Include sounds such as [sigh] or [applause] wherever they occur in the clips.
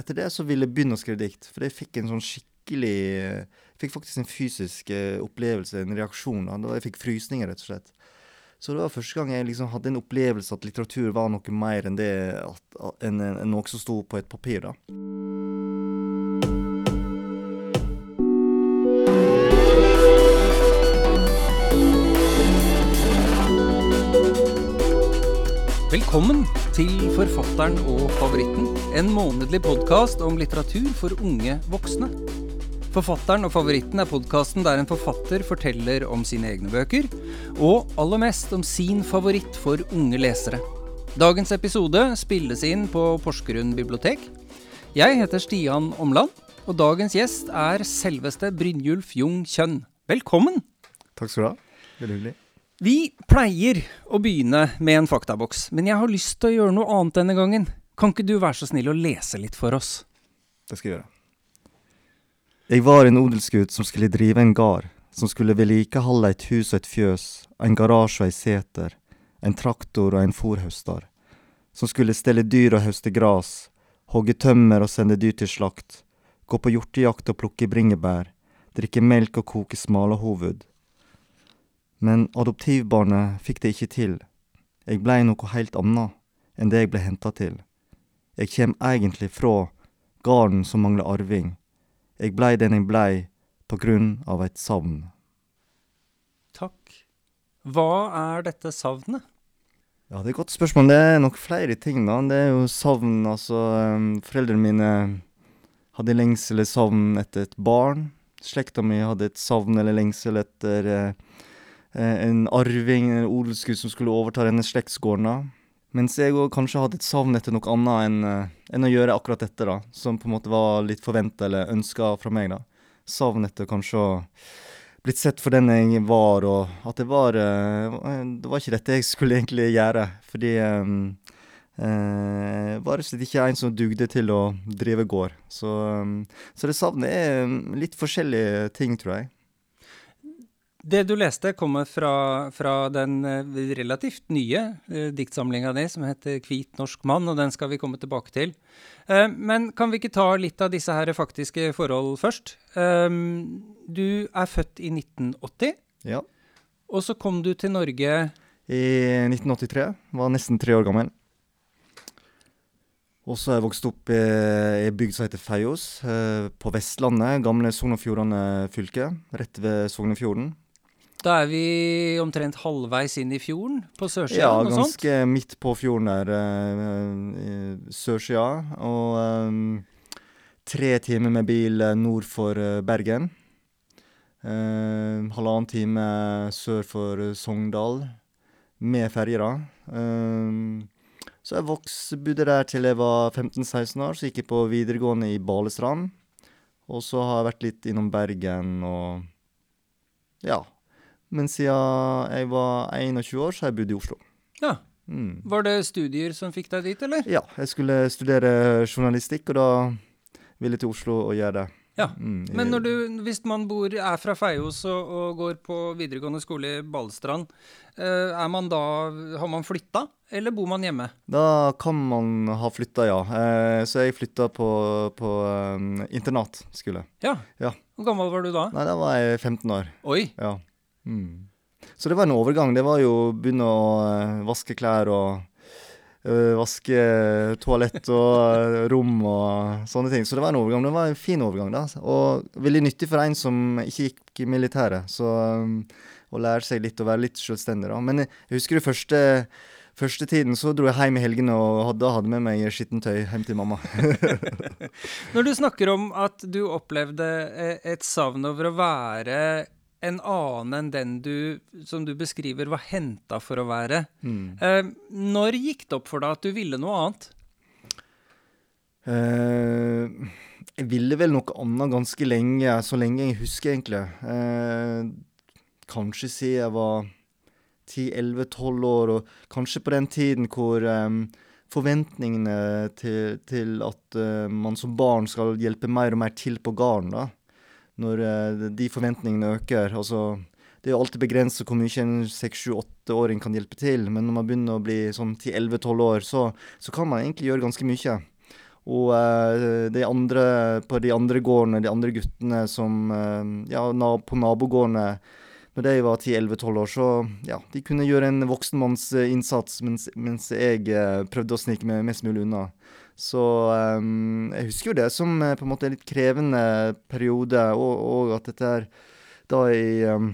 etter det så ville jeg begynne å skrive dikt. For jeg fikk en sånn skikkelig fikk faktisk en fysisk eh, opplevelse, en reaksjon. Jeg fikk frysninger, rett og slett. Så det var første gang jeg liksom hadde en opplevelse at litteratur var noe mer enn det enn, enn noe som sto på et papir. da. Velkommen til Forfatteren og favoritten, en månedlig podkast om litteratur for unge voksne. Forfatteren og favoritten er podkasten der en forfatter forteller om sine egne bøker, og aller mest om sin favoritt for unge lesere. Dagens episode spilles inn på Porsgrunn bibliotek. Jeg heter Stian Omland, og dagens gjest er selveste Brynjulf Jung Kjønn. Velkommen! Takk skal du ha. Veldig hyggelig. Vi pleier å begynne med en faktaboks, men jeg har lyst til å gjøre noe annet denne gangen. Kan ikke du være så snill å lese litt for oss? Det skal jeg gjøre. Jeg var en odelsgutt som skulle drive en gard, som skulle vedlikeholde et hus og et fjøs, en garasje og ei seter, en traktor og en fòrhøster, som skulle stelle dyr og høste gras, hogge tømmer og sende dyr til slakt, gå på hjortejakt og plukke bringebær, drikke melk og koke smalahoved, men adoptivbarnet fikk det ikke til. Jeg blei noe heilt anna enn det jeg ble henta til. Jeg kjem egentlig fra garden som mangler arving. Jeg blei den jeg blei på grunn av et savn. Takk. Hva er dette savnet? Ja, det er et godt spørsmål. Det er nok flere ting, da. Det er jo savn, altså um, Foreldrene mine hadde lengsel eller savn etter et barn. Slekta mi hadde et savn eller lengsel etter Eh, en arving, en odelsgutt, som skulle overta denne slektsgården. Mens jeg òg kanskje hadde et savn etter noe annet enn, uh, enn, å gjøre akkurat dette, da. Som på en måte var litt forventa eller ønska fra meg, da. Savn etter kanskje å blitt sett for den jeg var, og at det var uh, Det var ikke dette jeg skulle egentlig gjøre. Fordi um, uh, var og slett ikke en som dugde til å drive gård. Så, um, så det savnet er litt forskjellige ting, tror jeg. Det du leste, kommer fra, fra den eh, relativt nye eh, diktsamlinga di som heter 'Hvit norsk mann', og den skal vi komme tilbake til. Eh, men kan vi ikke ta litt av disse her faktiske forhold først? Eh, du er født i 1980. Ja. Og så kom du til Norge I 1983. Var nesten tre år gammel. Og så har jeg vokst opp i ei bygd som heter Feios, på Vestlandet. Gamle Sogn og Fjordane fylke, rett ved Sognefjorden. Da er vi omtrent halvveis inn i fjorden, på sørsida? Ja, ganske midt på fjorden der, uh, sørsida. Og um, tre timer med bil nord for Bergen. Uh, halvannen time sør for Sogndal, med ferje, da. Uh, så jeg vokste, bodde der til jeg var 15-16 år, så gikk jeg på videregående i Balestrand. Og så har jeg vært litt innom Bergen og ja, men siden jeg var 21 år, så har jeg bodd i Oslo. Ja. Mm. Var det studier som fikk deg dit, eller? Ja, jeg skulle studere journalistikk, og da ville jeg til Oslo og gjøre det. Ja, mm, Men du, hvis man bor, er fra Feios og, og, går på videregående skole i Balestrand, eh, er man da, har man flytta, eller bor man hjemme? Da kan man ha flytta, ja. Eh, så jeg flytta på, på um, internatskole. Ja. ja. Hvor gammel var du da? Nei, Da var jeg 15 år. Oi. Ja. Så det var en overgang. Det var jo å begynne å uh, vaske klær og uh, vaske toalett og uh, rom og sånne ting. Så det var en overgang. Det var en fin overgang, da. Og veldig nyttig for en som ikke gikk i militæret. Så å lære seg litt å være litt selvstendig, da. Men jeg husker det første Første tiden så dro jeg hjem i helgene og hadde, hadde med meg skittentøy hjem til mamma. [laughs] Når du snakker om at du opplevde et savn over å være en annen enn den du, som du beskriver, var henta for å være. Mm. Eh, når gikk det opp for deg at du ville noe annet? Eh, jeg ville vel noe annet ganske lenge, så lenge jeg husker, egentlig. Eh, kanskje siden jeg var 10-11-12 år, og kanskje på den tiden hvor um, forventningene til, til at uh, man som barn skal hjelpe mer og mer til på gården, da når uh, de forventningene øker. Altså, det er jo alltid begrenset hvor mye en 6-7-8-åring kan hjelpe til, men når man begynner å bli sånn 10-11-12 år, så, så, kan man egentlig gjøre ganske mye. Og eh, de andre, på de andre gårdene, de andre guttene som eh, Ja, på nabogårdene når de var 10-11-12 år, så ja, de kunne gjøre en voksenmanns eh, innsats, mens, mens jeg eh, prøvde å snike meg mest mulig unna. Så um, jeg husker jo det som eh, på en måte en litt krevende periode, og, og at dette er da i um,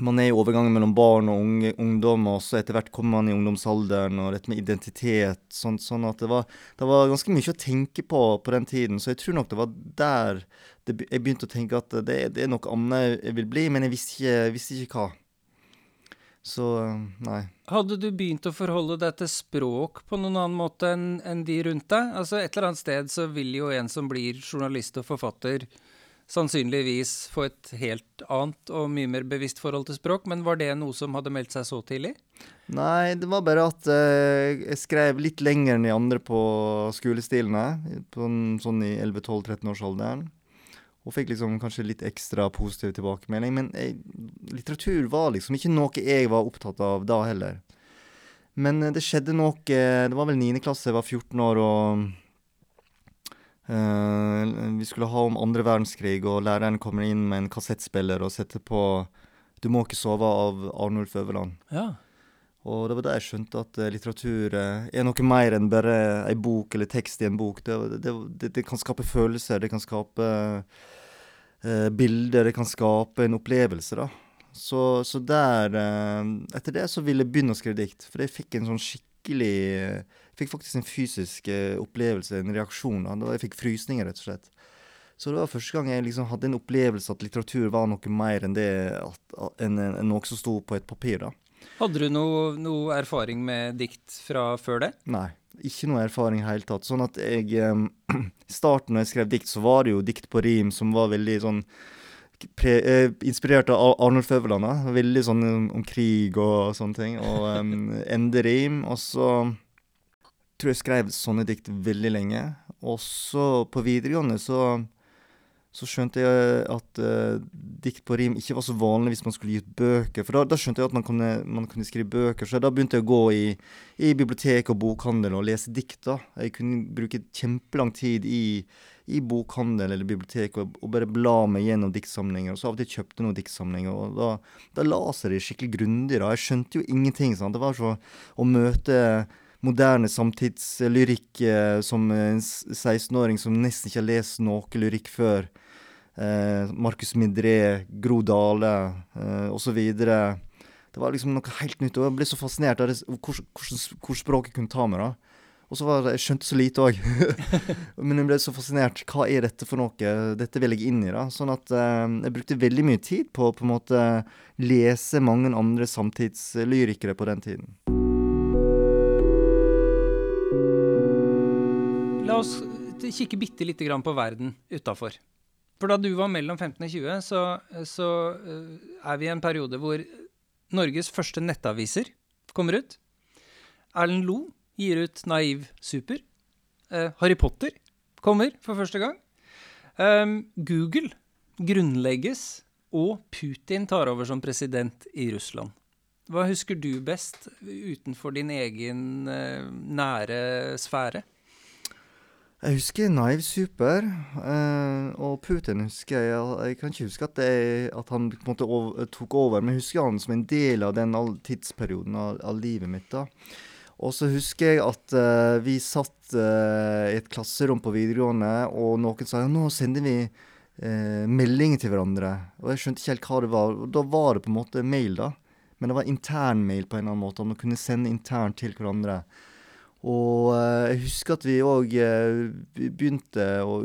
man er i overgangen mellom barn og unge, ungdom, og så etter hvert kommer man i ungdomsalderen, og dette med identitet. Sånn, sånn at det var, det var, ganske mye å tenke på på den tiden. Så jeg tror nok det var der det, jeg begynte å tenke at det, det, er noe annet jeg vil bli, men jeg visste ikke, visste ikke hva. Så nei. Hadde du begynt å forholde deg til språk på noen annen måte enn en de rundt deg? Altså Et eller annet sted så vil jo en som blir journalist og forfatter, sannsynligvis få et helt annet og mye mer bevisst forhold til språk, men var det noe som hadde meldt seg så tidlig? Nei, det var bare at uh, jeg skrev litt lenger enn de andre på skolestilene, på en, sånn i 11-12-13-årsalderen. Og fikk liksom kanskje litt ekstra positiv tilbakemelding. Men jeg, litteratur var liksom ikke noe jeg var opptatt av da heller. Men uh, det skjedde noe Det var vel 9. klasse, jeg var 14 år, og Uh, vi skulle ha om andre verdenskrig, og læreren kommer inn med en kassettspiller og setter på 'Du må ikke sove' av Arnulf Øverland. Ja. Og det var da jeg skjønte at uh, litteratur uh, er noe mer enn bare ei bok eller tekst i en bok. Det, det, det, det kan skape følelser, det kan skape bilder, det kan skape en opplevelse, da. Så, så der Etter det så ville jeg begynne å skrive dikt, for jeg fikk en sånn skikkelig fikk faktisk en fysisk eh, opplevelse, en reaksjon. Da jeg fikk frysninger, rett og slett. Så det var første gang jeg liksom hadde en opplevelse at litteratur var noe mer enn det enn, enn noe som sto på et papir. da. Hadde du noe, noe, erfaring med dikt fra før det? Nei, ikke noe erfaring i hele tatt. Sånn at jeg [clears throat] I starten når jeg skrev dikt, så var det jo dikt på rim som var veldig sånn Pre, eh, inspirert av Arnold Føverland. Veldig sånn om, om, krig og sånne ting. Og um, [laughs] enderim. Og så tror jeg skrev sånne dikt veldig lenge. Og så på videregående så, så skjønte jeg at uh, dikt på rim ikke var så vanlig hvis man skulle gi ut bøker. For da, da skjønte jeg at man kunne, man kunne, skrive bøker. Så da begynte jeg å gå i, i bibliotek og bokhandel og lese dikt. da. Jeg kunne bruke kjempelang tid i, i bokhandel eller bibliotek og, og, bare bla meg gjennom diktsamlinger. Og så av og til kjøpte noen diktsamlinger. Og da, da laser de skikkelig grundig. da. Jeg skjønte jo ingenting. sant? Det var så å møte moderne samtidslyrikk eh, som en 16-åring som nesten ikke har lest noe lyrikk før. Eh, Marcus Midré, Gro Dale eh, osv. Det var liksom noe helt nytt. Og jeg ble så fascinert av hvor, språket kunne ta meg. da. Og så var det, Jeg skjønte så lite òg. [laughs] Men jeg ble så fascinert. Hva er dette for noe? Dette vil jeg inn i. da. Sånn at eh, jeg brukte veldig mye tid på å på en måte lese mange andre samtidslyrikere på den tiden. La oss kikke bitte lite grann på verden utafor. For da du var mellom 15 og 20, så, så uh, er vi i en periode hvor Norges første nettaviser kommer ut. Erlend Lo gir ut Naiv Super. Uh, Harry Potter kommer for første gang. Um, Google grunnlegges, og Putin tar over som president i Russland. Hva husker du best utenfor din egen uh, nære sfære? Jeg husker Naive Super, eh, og Putin husker jeg Jeg kan ikke huske at, det, at han på en måte over, tok over, men jeg husker han som en del av den tidsperioden av, av livet mitt. da. Og så husker jeg at eh, vi satt eh, i et klasserom på videregående, og noen sa ja, nå sender vi uh, meldinger til hverandre. Og jeg skjønte ikke helt hva det var. Og da var det på en måte mail, da. Men det var internmail på en eller annen måte. Om å kunne sende internt til hverandre. Og uh, jeg husker at vi òg uh, begynte å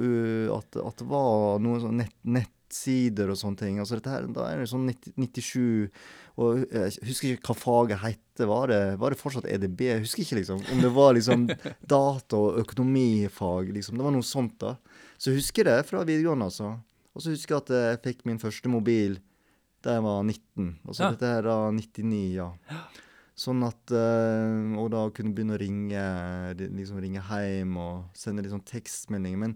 at, at, det var noen sånne nett, nettsider og sånne ting. Altså dette her, Da er det sånn 90, 97 Og jeg husker ikke hva faget het. Var det, var det fortsatt EDB? Jeg husker ikke, liksom. Om det var liksom [laughs] data- og økonomifag, liksom. Det var noe sånt, da. Så jeg husker det fra videregående, altså. Og så husker jeg at jeg fikk min første mobil da jeg var 19. Altså ja. dette her da 99, ja. Sånn at uh, Og da kunne begynne å ringe liksom ringe hjem og sende litt sånn tekstmeldinger. Men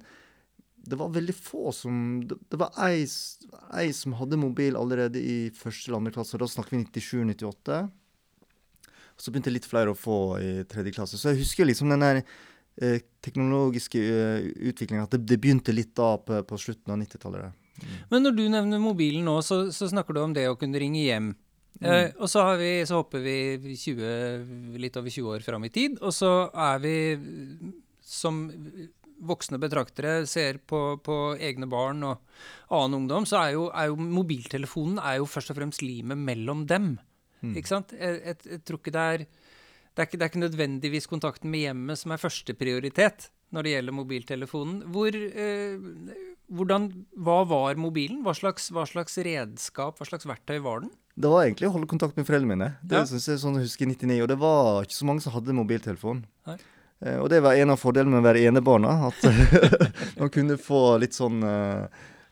det var veldig få som Det, det var ei, ei, som hadde mobil allerede i første eller andre klasse. Da snakker vi 97-98. Så begynte litt flere å få i tredje klasse. Så jeg husker liksom den der eh, teknologiske uh, utviklinga at det, det, begynte litt da på, på slutten av 90-tallet. Mm. Men når du nevner mobilen nå, så, så, snakker du om det å kunne ringe hjem. Mm. Eh, og så, vi, så, hopper vi 20, litt over 20 år fram i tid, og så er vi som voksne betraktere ser på, på, egne barn og annen ungdom, så er jo, er jo, mobiltelefonen er jo først og fremst limet mellom dem. Mm. Ikke sant? Jeg, jeg, jeg, tror ikke det er det er, ikke, det er ikke nødvendigvis kontakten med hjemmet som er førsteprioritet når det gjelder mobiltelefonen. Hvor, eh, hvordan, hva var mobilen? Hva slags, hva slags, redskap, hva slags verktøy var den? Det var egentlig å holde kontakt med foreldrene mine. Det ja. synes jeg sånn jeg husker i 99, Og det var ikke så mange som hadde mobiltelefon. Nei. Eh, og det var en av fordelene med å være enebarna. At [laughs] man kunne få litt sånn uh,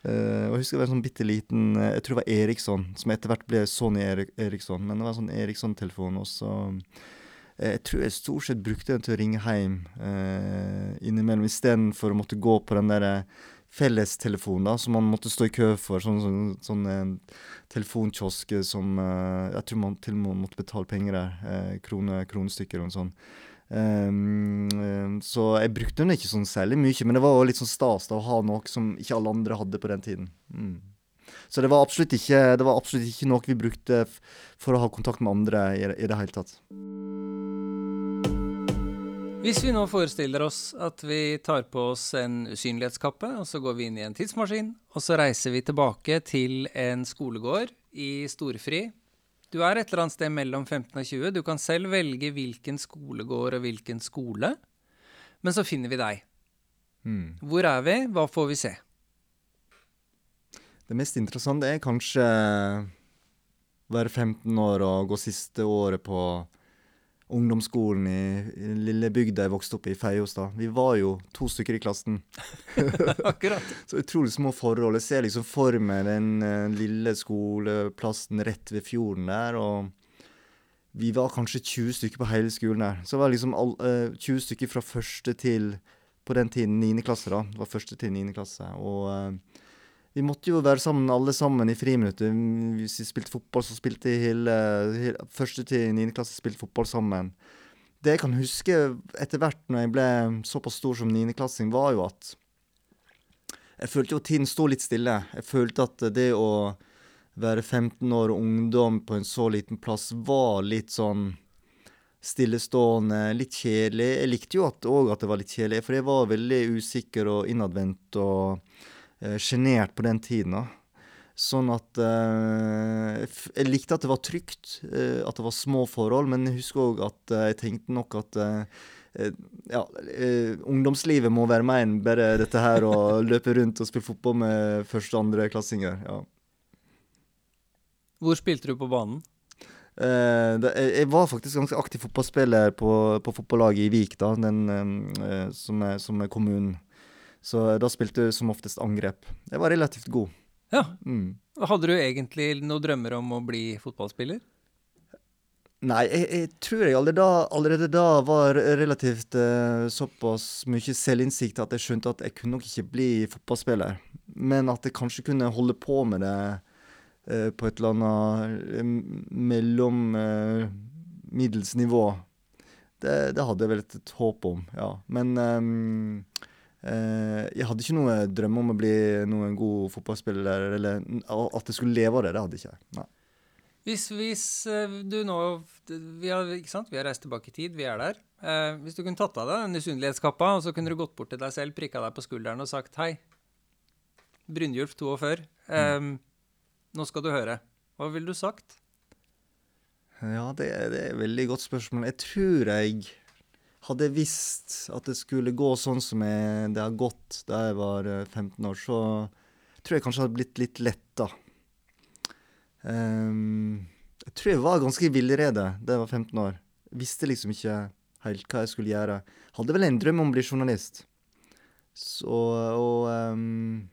uh, Jeg husker det var en sånn bitte liten uh, Jeg tror det var Eriksson, som etter hvert ble Sony Erik Eriksson. Men det var en sånn Eriksson-telefon. Og så Jeg tror jeg stort sett brukte den til å ringe hjem uh, innimellom, istedenfor å måtte gå på den der fellestelefon da, som man måtte stå i kø for. Sånn, sånn, sånn eh, telefonkiosk som uh, Jeg tror man til og med måtte betale penger der. Uh, krone, kronestykker og sånn. Um, så jeg brukte den ikke sånn særlig mye, men det var litt sånn stas da, å ha noe som ikke alle andre hadde på den tiden. Mm. Så det var, ikke, det var absolutt ikke noe vi brukte for å ha kontakt med andre i, i det hele tatt. Hvis vi nå forestiller oss at vi tar på oss en usynlighetskappe, og så går vi inn i en tidsmaskin, og så reiser vi tilbake til en skolegård i storfri du er et eller annet sted mellom 15 og 20. Du kan selv velge hvilken skolegård og hvilken skole. Men så finner vi deg. Mm. Hvor er vi? Hva får vi se? Det mest interessante er kanskje være 15 år og gå siste året på ungdomsskolen i, i lille bygda jeg vokste opp i, Feiostad. Vi var jo to stykker i klassen. [laughs] Akkurat. så utrolig små forhold. Jeg ser liksom for meg den uh, lille skoleplassen rett ved fjorden der. og vi var kanskje 20 stykker på hele skolen der. Så det var liksom all, uh, eh, 20 stykker fra første til på den tiden 9. klasse. da. Det var første til 9. klasse. Og uh, vi måtte jo være sammen alle sammen i friminuttet. Hvis vi spilte fotball, så spilte hele, hele første til niende klasse spilte fotball sammen. Det jeg kan huske etter hvert når jeg ble såpass stor som niendeklassing, var jo at jeg følte jo at tiden sto litt stille. Jeg følte at det å være 15 år og ungdom på en så liten plass var litt sånn stillestående, litt kjedelig. Jeg likte jo òg at, at det var litt kjedelig, for jeg var veldig usikker og innadvendt og sjenert eh, på den tiden. da. Sånn at eh, Jeg likte at det var trygt, eh, at det var små forhold, men jeg husker òg at jeg tenkte nok at ja, ungdomslivet må være mer enn bare dette her å [laughs] løpe rundt og spille fotball med første- og andreklassinger. Ja. Hvor spilte du på banen? Det, jeg var faktisk ganske aktiv fotballspiller på, på fotballaget i Vik, da, den, som, er, som er kommunen. Så da spilte du som oftest angrep. Jeg var relativt god. Ja. Mm. Hadde du egentlig noen drømmer om å bli fotballspiller? Nei, jeg, jeg tror jeg allerede da, allerede da var relativt uh, såpass mye selvinnsikt at jeg skjønte at jeg kunne nok ikke bli fotballspiller. Men at jeg kanskje kunne holde på med det uh, på et eller annet uh, mellom middels nivå. Det, det, hadde jeg vel et håp om, ja. Men um, Eh, jeg hadde ikke noe drøm om å bli noen god fotballspiller, eller at jeg skulle leve av det. Det hadde ikke jeg. Nei. Hvis, hvis eh, du nå vi har, ikke sant? vi har reist tilbake i tid, vi er der. Eh, hvis du kunne tatt av deg den og så kunne du gått bort til deg selv, prikka deg på skulderen og sagt hei. Brynjulf 42. Eh, mm. Nå skal du høre. Hva ville du sagt? Ja, det, det er et veldig godt spørsmål. Jeg tror jeg hadde jeg visst at det skulle gå sånn som jeg, det har gått da jeg var 15 eh, år, så tror jeg kanskje det hadde blitt litt letta. Um, ehm, jeg tror jeg var ganske villrede da jeg var 15 år. Visste liksom ikke helt hva jeg skulle gjøre. Hadde vel en drøm om å bli journalist. Så, og um,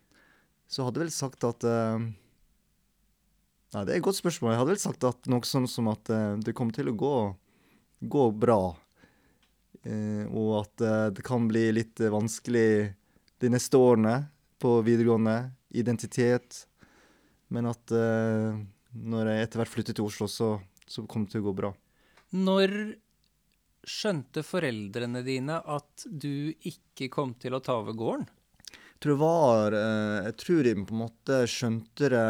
så hadde vel sagt at uh, Nei, det er et godt spørsmål. Jeg hadde vel sagt at noe sånn som at uh, det kom til å gå, gå bra og at eh, det kan bli litt eh, vanskelig de neste årene på videregående. Identitet. Men at når jeg etter hvert flyttet til Oslo, så, så kom det til å gå bra. Når skjønte foreldrene dine at du ikke kom til å ta over gården? Jeg tror det var eh, Jeg tror de på en måte skjønte det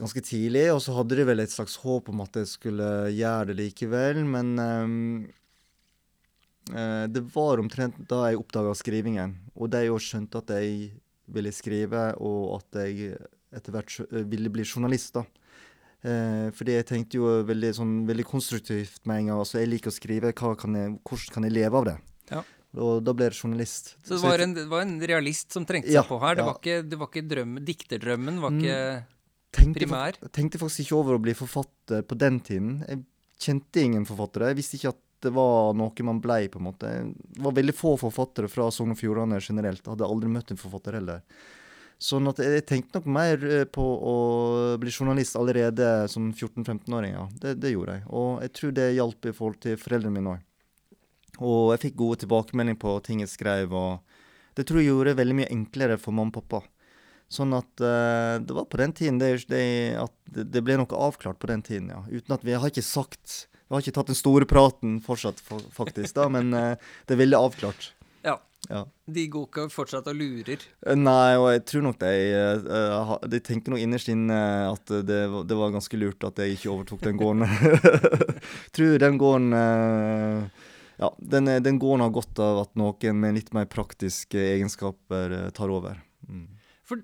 ganske tidlig, og så hadde de vel et slags håp om at jeg skulle gjøre det likevel, men ehm, eh, det var omtrent da jeg oppdaga skrivingen, og de òg skjønte at jeg ville skrive, og at jeg etter hvert eh, ville bli journalist, da. Eh, fordi jeg tenkte jo veldig, sånn, veldig konstruktivt med en gang. Altså, jeg liker å skrive. Kan jeg, hvordan kan jeg leve av det? Ja. Og da ble jeg journalist. Så det var en, det var en realist som trengte Ja, seg på her. Det ja. var ikke, det var ikke drømmen, dikterdrømmen var ikke tenkte, primær. Jeg tenkte faktisk ikke over å bli forfatter på den tiden. Jeg kjente ingen forfattere. Jeg visste ikke at det var noe man blei, på en måte. Det var veldig få forfattere fra Sogn og Fjordane generelt. Jeg hadde aldri møtt en forfatter heller. Sånn at jeg tenkte nok mer eh, på å bli journalist allerede som 14-15-åring. Ja. Det, det gjorde jeg. Og jeg tror det hjalp i forhold til foreldrene mine òg. Og jeg fikk gode tilbakemeldinger på ting jeg skrev, og det tror jeg gjorde det veldig mye enklere for mamma og pappa. Sånn at uh, det var på den tiden det, det, at det, ble noe avklart på den tiden, ja. Uten at vi har ikke sagt Vi har ikke tatt den store praten fortsatt, faktisk, da, men eh, det er veldig avklart. [laughs] Ja. Ja. De går ikke fortsatt og lurer. Eh, Nei, og jeg tror nok de eh, De tenker nok innerst inne at det, det var ganske lurt at jeg ikke overtok den gården. [laughs] tror den gården uh, Ja, den, den gården har godt av at noen med litt mer praktiske egenskaper tar over. Mm. For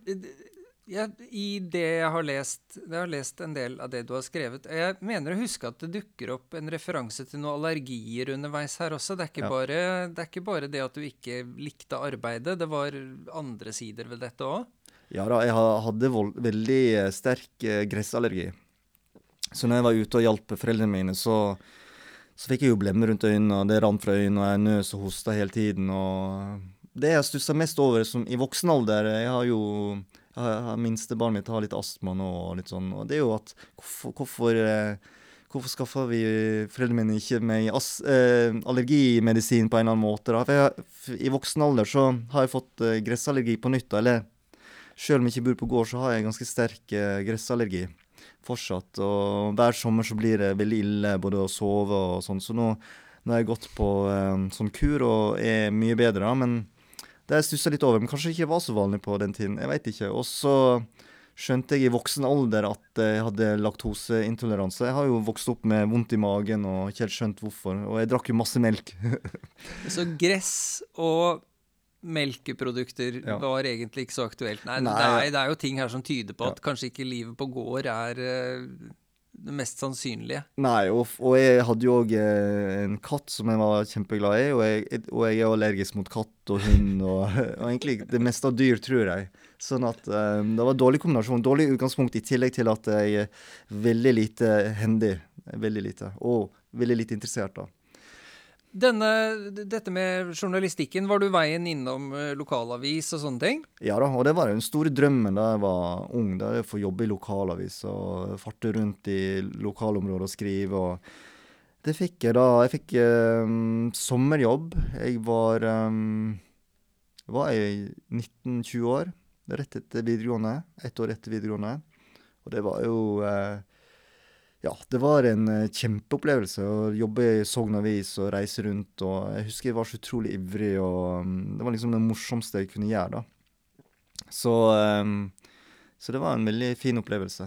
jeg, i det jeg har lest Jeg har lest en del av det du har skrevet. Jeg mener å huske at det dukker opp en referanse til noen allergier underveis her også. Det er ikke, Ja. bare, det, er ikke bare det at du ikke likte arbeidet, det var andre sider ved dette òg. Ja da, jeg hadde vold, veldig sterk eh, gressallergi. Så når jeg var ute og hjalp foreldrene mine, så, så fikk jeg jo blemmer rundt øynene, og det rant fra øynene, og jeg nøs og hosta hele tiden. Og det jeg stussa mest over som i voksen alder Jeg har jo har Minstebarnet mitt har litt astma nå, og litt sånn, og det er jo at hvorfor, hvorfor eh, Hvorfor skaffa vi foreldrene mine ikke meg as, eh, allergimedisin på en eller annen måte? da? For jeg, I voksen alder så har jeg fått eh, gressallergi på nytt. Eller selv om jeg ikke bor på gård, så har jeg ganske sterk eh, gressallergi fortsatt. Og hver sommer så blir det veldig ille både å sove og sånn. Så nå, nå har jeg gått på eh, sånn kur og er mye bedre, da. Men det jeg stussa litt over, men kanskje ikke var så vanlig på den tiden. Jeg veit ikke. Og så skjønte jeg i voksen alder at jeg hadde laktoseintoleranse. Jeg har jo vokst opp med vondt i magen og ikke helt skjønt hvorfor. Og jeg drakk jo masse melk. [laughs] Så gress og melkeprodukter Ja. var egentlig ikke så aktuelt. Nei, Nei. Det, er, det er jo ting her som tyder på Ja. at kanskje ikke livet på gård er eh, det mest sannsynlige. Nei, og, og jeg hadde jo òg en katt som jeg var kjempeglad i, og jeg, og jeg er allergisk mot katt og hund og, [laughs] og egentlig det meste av dyr, tror jeg. Sånn at um, det var dårlig kombinasjon. Dårlig utgangspunkt i tillegg til at jeg er veldig lite hendig. Veldig lite. Og veldig lite interessert, da. Denne, dette med journalistikken, var du veien innom eh, lokalavis og sånne ting? Ja da, og det var jo den store drømmen da jeg var ung. Da jeg få jobbe i lokalavis og farte rundt i lokalområdet og skrive. og Det fikk jeg da. Jeg fikk um, sommerjobb. Jeg var um, var jeg 19-20 år, rett etter videregående. Ett år etter videregående. Og det var jo eh, Ja, det var en eh, kjempeopplevelse å jobbe i Sogn Avis og reise rundt. Og jeg husker jeg var så utrolig ivrig, og um, det var liksom det morsomste jeg kunne gjøre, da. Så, um, så det var en veldig fin opplevelse.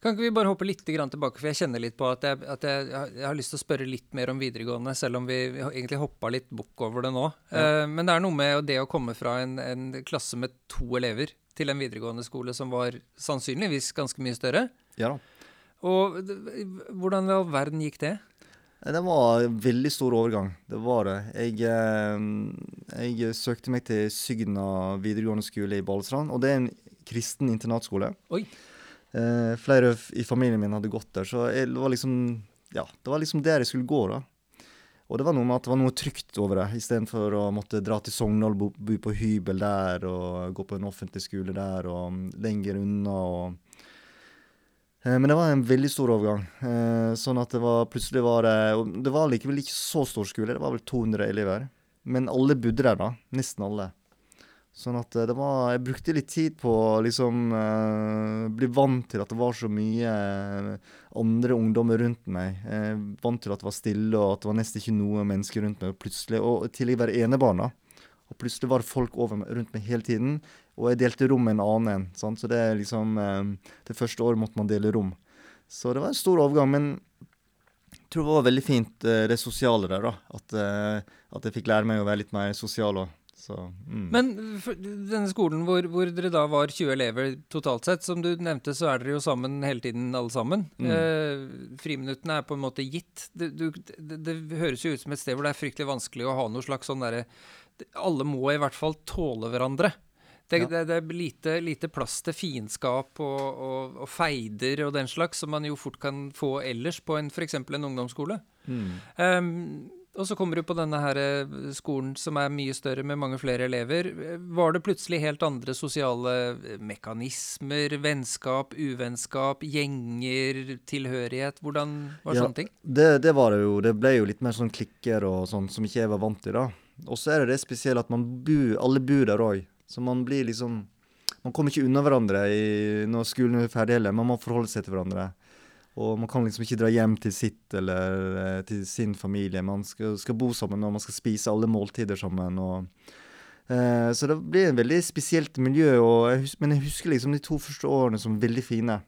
Kan ikke vi bare hoppe litt tilbake, for jeg kjenner litt på at, jeg, at jeg, jeg har- lyst til å spørre litt mer om videregående, selv om vi, egentlig hoppa litt bukk over det nå. Eh, men det er noe med det å komme fra en, en klasse med to elever til en videregående skole som var sannsynligvis ganske mye større. Ja da. Og hvordan i all verden gikk det? Det var en veldig stor overgang. Det var det. Jeg, eh, jeg søkte meg til Sygna videregående skole i Balestrand, og det er en kristen internatskole. Oi. Eh, flere i familien min hadde gått der, så jeg, det var liksom Ja, det var liksom der jeg skulle gå, da. Og det var noe med at det var noe trygt over det, istedenfor å måtte dra til Sogndal, bo, bo på hybel der og gå på en offentlig skole der og lenger unna og Men det var en veldig stor overgang. Eh, Sånn at det var plutselig var det det var likevel ikke så stor skole, det var vel 200 elever. Men alle bodde der, da. Nesten alle. Sånn at eh, det var Jeg brukte litt tid på å liksom eh, bli vant til at det var så mye eh, andre ungdommer rundt meg. Eh, vant til at det var stille, og at det var nesten ikke noe mennesker rundt meg. Og plutselig, og i tillegg være enebarn. Og plutselig var det folk over meg, rundt meg hele tiden. Og jeg delte rom med en annen en. sant? Så det er liksom eh, Det første året måtte man dele rom. Så det var en stor overgang. Men jeg tror det var veldig fint, eh, det sosiale der, da. At, eh, at jeg fikk lære meg å være litt mer sosial òg. Så mm. Men denne skolen hvor, hvor dere da var 20 elever totalt sett, som du nevnte, så er dere jo sammen hele tiden alle sammen. Mm. Eh, friminuttene er på en måte gitt. Det, du, det, det høres jo ut som et sted hvor det er fryktelig vanskelig å ha noe slags sånn derre Alle må i hvert fall tåle hverandre. Det, Ja. det, er lite, lite plass til fiendskap og, og, og feider og den slags, som man jo fort kan få ellers på en, f.eks. en ungdomsskole. Mm. Um, og så kommer du på denne her eh, skolen som er mye større med mange flere elever. Var det plutselig helt andre sosiale eh, mekanismer, vennskap, uvennskap, gjenger, tilhørighet? Hvordan var Ja. sånne ting? Det, det var det jo. Det ble jo litt mer sånn klikker og sånn som ikke jeg var vant til, da. Og så er det det spesielle at man bu, alle bor der òg. Så man blir liksom Man kommer ikke unna hverandre i, når skolen er ferdig heller. Man må forholde seg til hverandre. Og man kan liksom ikke dra hjem til sitt eller eh, til sin familie. Man skal, skal bo sammen og man skal spise alle måltider sammen. og eh, Så det blir et veldig spesielt miljø. Jeg husker, men jeg husker liksom de to første årene som veldig fine.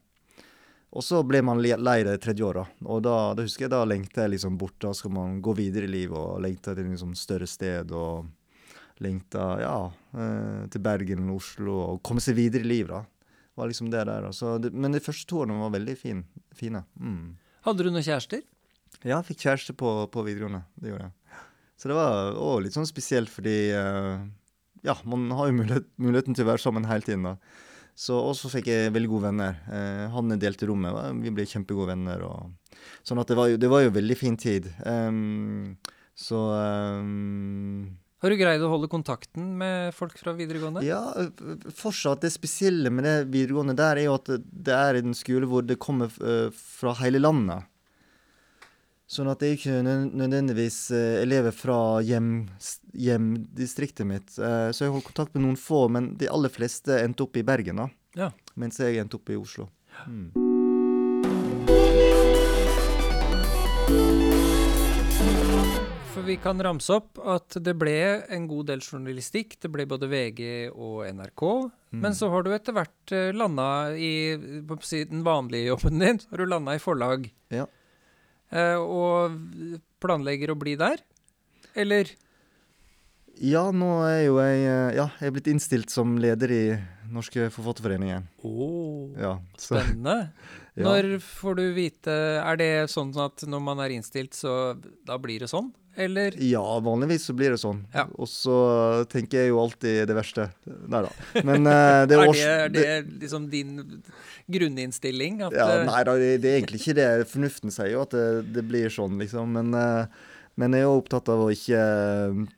Og så ble man lei det tredje året. Og da, da husker jeg da lengta jeg liksom bort. Da skal man gå videre i livet og lengta til liksom større sted. Og lengta ja, eh, til Bergen eller Oslo og komme seg videre i livet. da. Det var liksom det der. da. Så det, men de første to årene var veldig fin, fine. Mm. Hadde du noen kjærester? Ja, jeg fikk kjæreste på, på videregående. Det gjorde jeg. Så det var òg litt sånn spesielt fordi uh, Ja, man har jo mulighet, muligheten til å være sammen hele tiden, da. Så og så fikk jeg veldig gode venner. Eh, han delte rommet. vi ble kjempegode venner. Og, sånn at det var jo, det var jo veldig fin tid. Um, så ehm, Har du greid å holde kontakten med folk fra videregående? Ja, fortsatt. Det spesielle med det videregående der er jo at det, er en skole hvor det kommer eh, fra hele landet. Sånn at det er ikke nødvendigvis eh, elever fra hjem, hjemdistriktet mitt. Eh, så jeg holdt kontakt med noen få, men de aller fleste endte opp i Bergen, da. Ja. Mens jeg endte opp i Oslo. Mm. Vi kan ramse opp at det ble en god del journalistikk. Det ble både VG og NRK. Men så har du etter hvert eh, landa i den vanlige jobben din. Så har du landa i forlag. Ja. Eh, og planlegger å bli der? Eller? Ja, nå er jo jeg eh, Ja, jeg er blitt innstilt som leder i Norske Forfatterforeningen. Oh, Ja, spennende. [laughs] ja. Når får du vite Er det sånn at når man er innstilt, så da blir det sånn? Eller? Ja, vanligvis så blir det sånn. Ja. Og så tenker jeg jo alltid det verste. Nei da. Men uh, [laughs] det er Er det, er det liksom din grunninnstilling? At, ja, eh, nei da, det, det er egentlig ikke det. Fornuften sier jo at det, det blir sånn, liksom. Men, uh, men jeg er jo opptatt av å ikke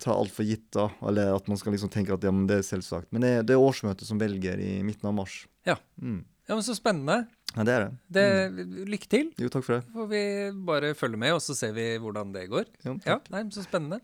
ta alt for gitt, da. Eller at man skal liksom tenke at ja, men det er selvsagt. Men det, det er årsmøtet som velger i midten av mars. Ja. Mm. Ja, men så spennende. Ja, det er det. Det, Mm. Lykke til. Jo, takk for det. Får vi bare følge med, og så ser vi hvordan det går. Jo, Ja, takk. nei, men Så spennende.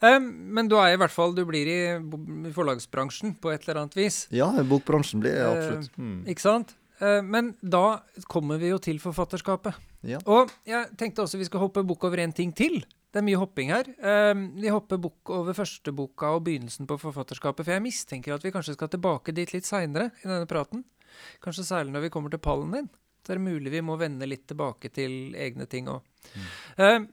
Um, men du er i hvert fall Du blir i i forlagsbransjen på et eller annet vis. Ja, bokbransjen blir jeg absolutt. Mm. Ikke sant? Uh, men da kommer vi jo til forfatterskapet. Ja. Og jeg tenkte også vi skal hoppe bukk over en ting til. Det er mye hopping her. Um, vi hopper bukk over første boka og begynnelsen på forfatterskapet, for jeg mistenker at vi kanskje skal tilbake dit litt seinere i denne praten. Kanskje særlig når vi kommer til pallen din. Så er det mulig vi må vende litt tilbake til egne ting òg.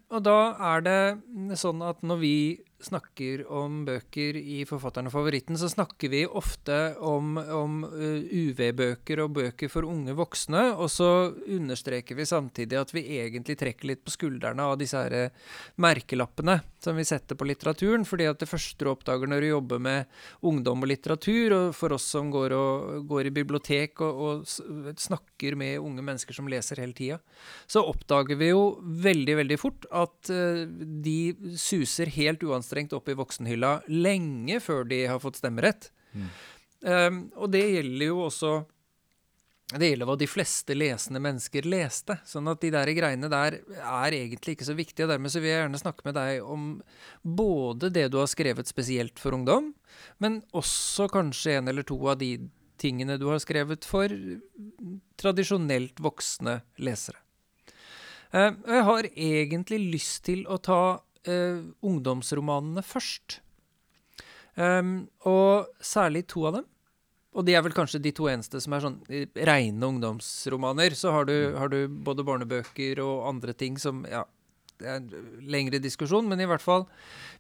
og da er det sånn at når vi snakker om bøker i Forfatteren og favoritten, så snakker vi ofte om, om uh, UV-bøker og bøker for unge voksne, og så understreker vi samtidig at vi egentlig trekker litt på skuldrene av disse her eh, merkelappene som vi setter på litteraturen, fordi at det første du oppdager når du jobber med ungdom og litteratur, og for oss som går, og, går i bibliotek og, og snakker med unge mennesker som leser hele tida, så oppdager vi jo veldig, veldig fort at eh, de suser helt uanstrengt opp i voksenhylla lenge før de har fått stemmerett. Um, og det gjelder jo også det gjelder hva de fleste lesende mennesker leste. Sånn at de der greiene der er egentlig ikke så viktige. og Dermed så vil jeg gjerne snakke med deg om både det du har skrevet spesielt for ungdom, men også kanskje en eller to av de tingene du har skrevet for tradisjonelt voksne lesere. Uh, jeg har egentlig lyst til å ta uh, ungdomsromanene først. Um, og særlig to av dem. Og de er vel kanskje de to eneste som er sånn reine ungdomsromaner. Så har du, mm. har du, både barnebøker og andre ting som Ja, det er en lengre diskusjon, men i hvert fall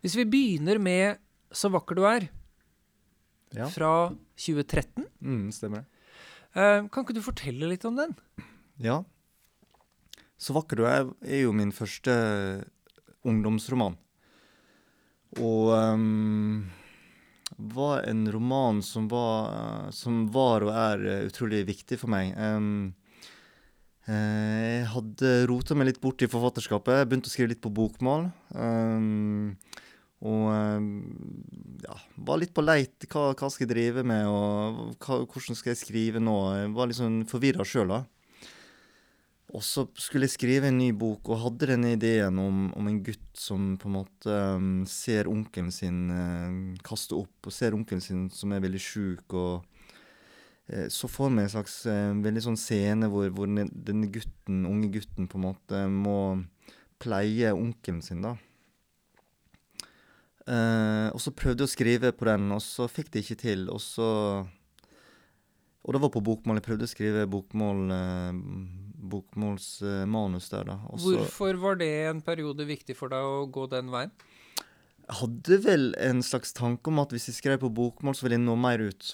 Hvis vi begynner med 'Så vakker du er', ja. fra 2013 mm, Stemmer. Uh, kan ikke du fortelle litt om den? Ja. 'Så vakker du er' er jo min første ungdomsroman. Og um var en roman som var, som var og er eh, utrolig viktig for meg. Um, jeg hadde rota meg litt bort i forfatterskapet. Jeg Begynte å skrive litt på bokmål. Um, og ja, var litt på leit. Hva, hva skal jeg drive med, og hva, hvordan skal jeg skrive nå? Jeg var litt sånn forvirra sjøl da. Og så skulle jeg skrive en ny bok, og hadde denne ideen om, om en gutt som på en måte um, ser onkelen sin uh, kaste opp, og ser onkelen sin som er veldig sjuk. Og uh, så får vi en slags uh, veldig sånn scene hvor, hvor denne gutten, unge gutten på en måte må pleie onkelen sin, da. Uh, og så prøvde jeg å skrive på den, og så fikk det ikke til. Og så Og det var på bokmål. Jeg prøvde å skrive bokmål bokmålsmanus der, da. Også, Hvorfor var det en periode viktig for deg å gå den veien? Jeg hadde vel en slags tanke om at hvis jeg skrev på bokmål, så ville jeg nå mer ut.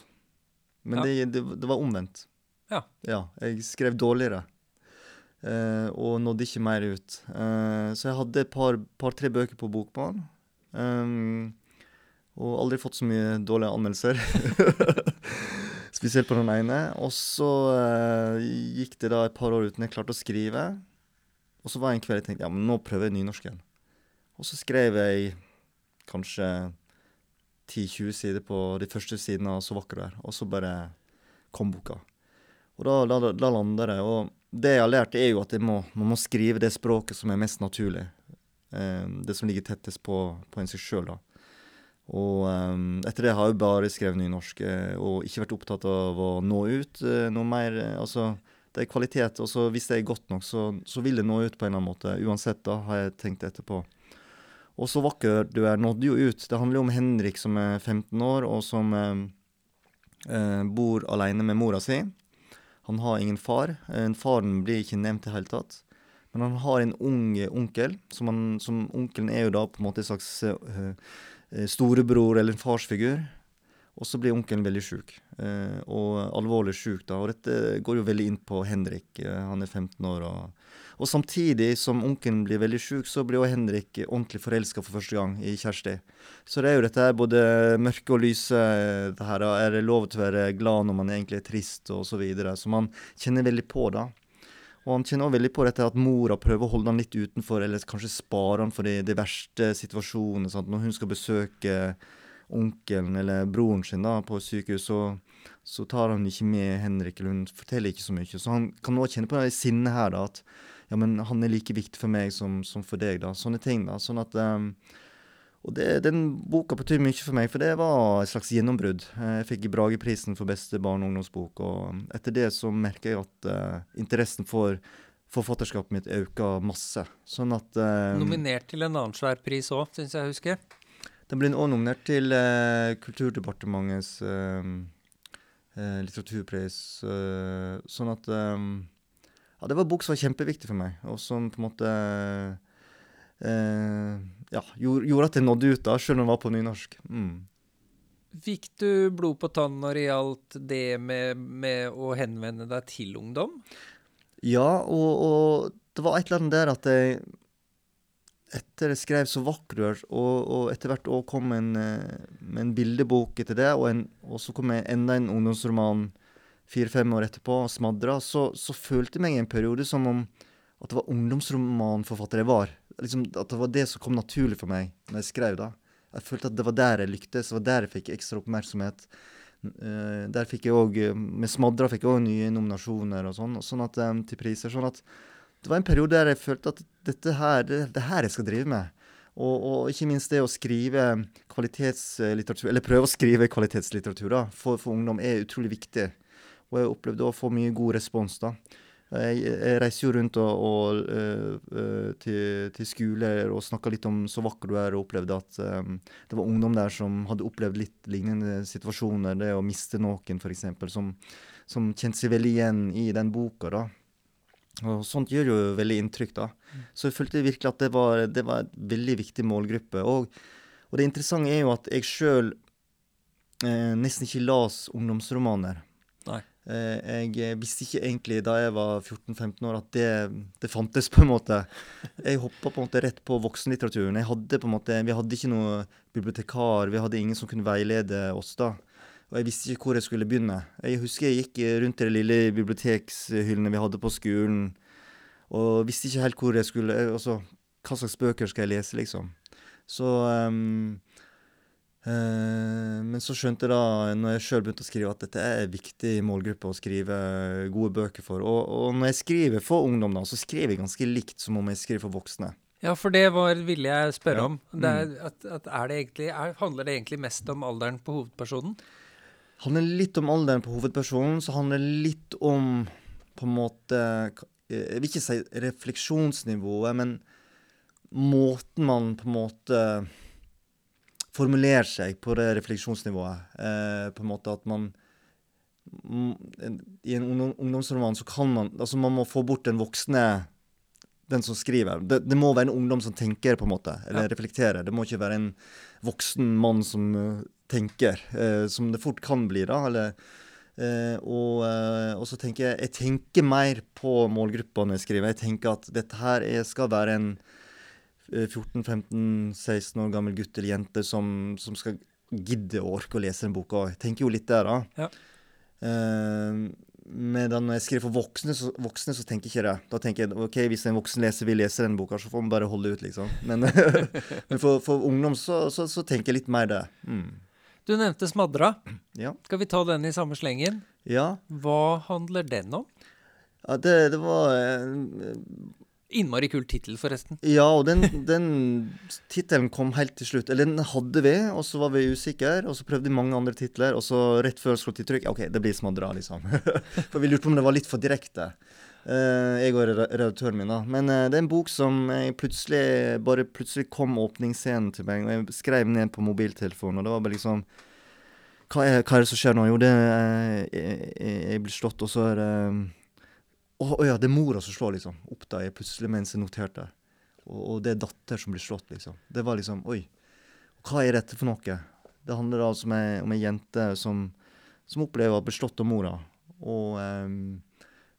Men ja. det, det, det, var omvendt. Ja. ja jeg skrev dårligere. Uh, og nådde ikke mer ut. Uh, så jeg hadde et par-tre bøker på bokmål. Um, og aldri fått så mye dårlige anmeldelser. [laughs] Spesielt på den ene. Og så uh, gikk det da et par år uten jeg klarte å skrive. Og så var jeg en kveld jeg tenkte ja, men nå prøver jeg nynorsken. Og så skrev jeg kanskje 10-20 sider på de første sidene av 'Så vakker du er', og så bare kom boka. Og da, da, da landa det. Og det jeg har lært, er jo at må, man må skrive det språket som er mest naturlig. Eh, det som ligger tettest på, på en seg sjøl, da. Og um, etter det har jeg bare skrevet nynorsk uh, og ikke vært opptatt av å nå ut uh, noe mer. Uh, altså, det er kvalitet, og så hvis det er godt nok, så, så, vil det nå ut på en eller annen måte. Uansett, da, har jeg tenkt etterpå. Og så vakker du er, nådde jo ut. Det handler jo om Henrik som er 15 år, og som bor alene med mora si. Han har ingen far. faren blir ikke nevnt i det hele tatt. Men han har en ung onkel, som, han, som onkelen er jo da på en måte en slags Eh, storebror eller en farsfigur. Og så blir onkelen veldig sjuk, eh, og alvorlig sjuk. da, Og dette går jo veldig inn på Henrik. Eh, han er 15 år. Og, og samtidig som onkelen blir veldig sjuk, så blir jo Henrik ordentlig forelska for første gang i Kjersti. Så det er jo dette her, både mørke og lyse. det her, Er det lov til å være glad når man egentlig er trist, og så videre. Så man kjenner veldig på da. Og han kjenner også veldig på dette at mora prøver å holde han litt utenfor, eller kanskje spare han for de, de verste situasjonene. Sant? Når hun skal besøke onkelen eller broren sin da, på sykehus, så, så, tar han ikke med Henrik, eller hun forteller ikke så mye. Så han kan også kjenne på det sinnet her, da, at ja, men han er like viktig for meg som, som for deg. da, Sånne ting. da, sånn at um, og det, den boka betyr mye for meg, for det var et slags gjennombrudd. Jeg fikk Brageprisen for beste barne- og ungdomsbok, og etter det så merker jeg at uh, interessen for forfatterskapet mitt øka masse. Sånn at uh, Nominert til en annen svær pris òg, syns jeg jeg husker. Den ble også nominert til uh, Kulturdepartementets litteraturpris. sånn at um, Ja, det var en bok som var kjempeviktig for meg, og som på en måte eh, ja, gjorde, gjorde, at jeg nådde ut, da, selv om jeg var på nynorsk. Mm. Fikk du blod på tann når det gjaldt det med, med, å henvende deg til ungdom? Ja, og, og, det var et eller annet der at jeg etter jeg skrev 'Så vakker er', og, og etter hvert òg kom en, eh, med en bildebok etter det, og, en, og så kom jeg enda en ungdomsroman fire-fem år etterpå og smadra, så, så følte jeg meg i en periode som om at det var ungdomsromanforfatter jeg var liksom, At det var det som kom naturlig for meg når jeg skrev. da. Jeg følte at det var der jeg lyktes, det var der jeg fikk ekstra oppmerksomhet. Uh, der fikk jeg òg Med 'Smadra' fikk jeg òg nye nominasjoner og sånn, sånn at, um, til priser. Sånn at det var en periode der jeg følte at dette her, det, det her jeg skal drive med. Og, og, ikke minst det å skrive kvalitetslitteratur, eller prøve å skrive kvalitetslitteratur da, for, for ungdom, er utrolig viktig. Og jeg opplevde å få mye god respons da. Jeg, jeg reiser jo rundt og, og, uh, til, til, skoler og snakker litt om så vakker du er, og opplevde at um, det var ungdom der som hadde opplevd litt lignende situasjoner. Det å miste noen, f.eks., som, som kjente seg veldig igjen i den boka. da. Og Sånt gjør jo veldig inntrykk. da. Så jeg følte virkelig at det var, det var en veldig viktig målgruppe. Og, og det interessante er jo at jeg sjøl eh, nesten ikke las ungdomsromaner. Eh, jeg visste ikke egentlig da jeg var 14-15 år at det, det, fantes, på en måte. Jeg hoppa på en måte rett på voksenlitteraturen. Hadde på måte, Vi hadde ikke noe bibliotekar, vi hadde ingen som kunne veilede oss da. Og jeg visste ikke hvor jeg skulle begynne. Jeg husker jeg gikk rundt de lille bibliotekshyllene vi hadde på skolen, og visste ikke helt hvor jeg skulle Altså, hva slags bøker skal jeg lese, liksom. Så um, Eh, men så skjønte jeg da, når jeg sjøl begynte å skrive, at dette er en viktig målgruppe å skrive gode bøker for. Og, og, når jeg skriver for ungdom, da, så skriver jeg ganske likt som om jeg skriver for voksne. Ja, for det var, ville jeg spørre ja. om. Det er, mm. at, at er det egentlig, er, handler det egentlig mest om alderen på hovedpersonen? handler litt om alderen på hovedpersonen. Så handler det litt om på en måte Jeg vil ikke si refleksjonsnivået, men måten man på en måte formulere seg på det refleksjonsnivået. Eh, på en måte at man I en ungdomsroman så kan man Altså, man må få bort den voksne den som skriver. Det, det, må være en ungdom som tenker, på en måte, eller ja. reflekterer. Det må ikke være en voksen mann som uh, tenker, uh, som det fort kan bli, da. Eller, uh, og, og, så tenker jeg Jeg tenker mer på målgruppa når jeg skriver. Jeg tenker at dette her er, skal være en 14-15-16 år gammel gutt eller jente som, som, skal gidde å orke å lese den boka. Jeg tenker jo litt der, da. Ja. Uh, medan når jeg skriver for voksne så, voksne, så tenker jeg ikke det. Da tenker jeg ok, hvis en voksen leser vil lese den boka, så får man bare holde ut, liksom. Men, [laughs] men for, for, ungdom så, så, så, tenker jeg litt mer det. Mm. Du nevnte 'Smadra'. Ja. Skal vi ta den i samme slengen? Ja. Hva handler den om? Ja, det, det var eh, Innmari kul tittel, forresten. Ja, og den, den tittelen kom helt til slutt. Eller den hadde vi, og så var vi usikre. Og så prøvde vi mange andre titler, og så rett før slått i trykk OK, det blir Smadra, liksom. [laughs] for vi lurte på om det var litt for direkte. Uh, jeg og redaktøren min, da. Men uh, det er en bok som jeg plutselig bare plutselig kom åpningsscenen til meg, og jeg skrev ned på mobiltelefonen, og det var bare liksom hva er, hva er, det som skjer nå? Jo, det er, jeg, jeg blir slått, og så er det å oh, ja, det er mora som slår, liksom. Oppdager jeg plutselig mens jeg noterte. Og, og, det er datter som blir slått, liksom. Det var liksom Oi. Hva er dette for noe? Det handler altså om ei, om ei jente som, som, opplever å bli slått av mora. Og um,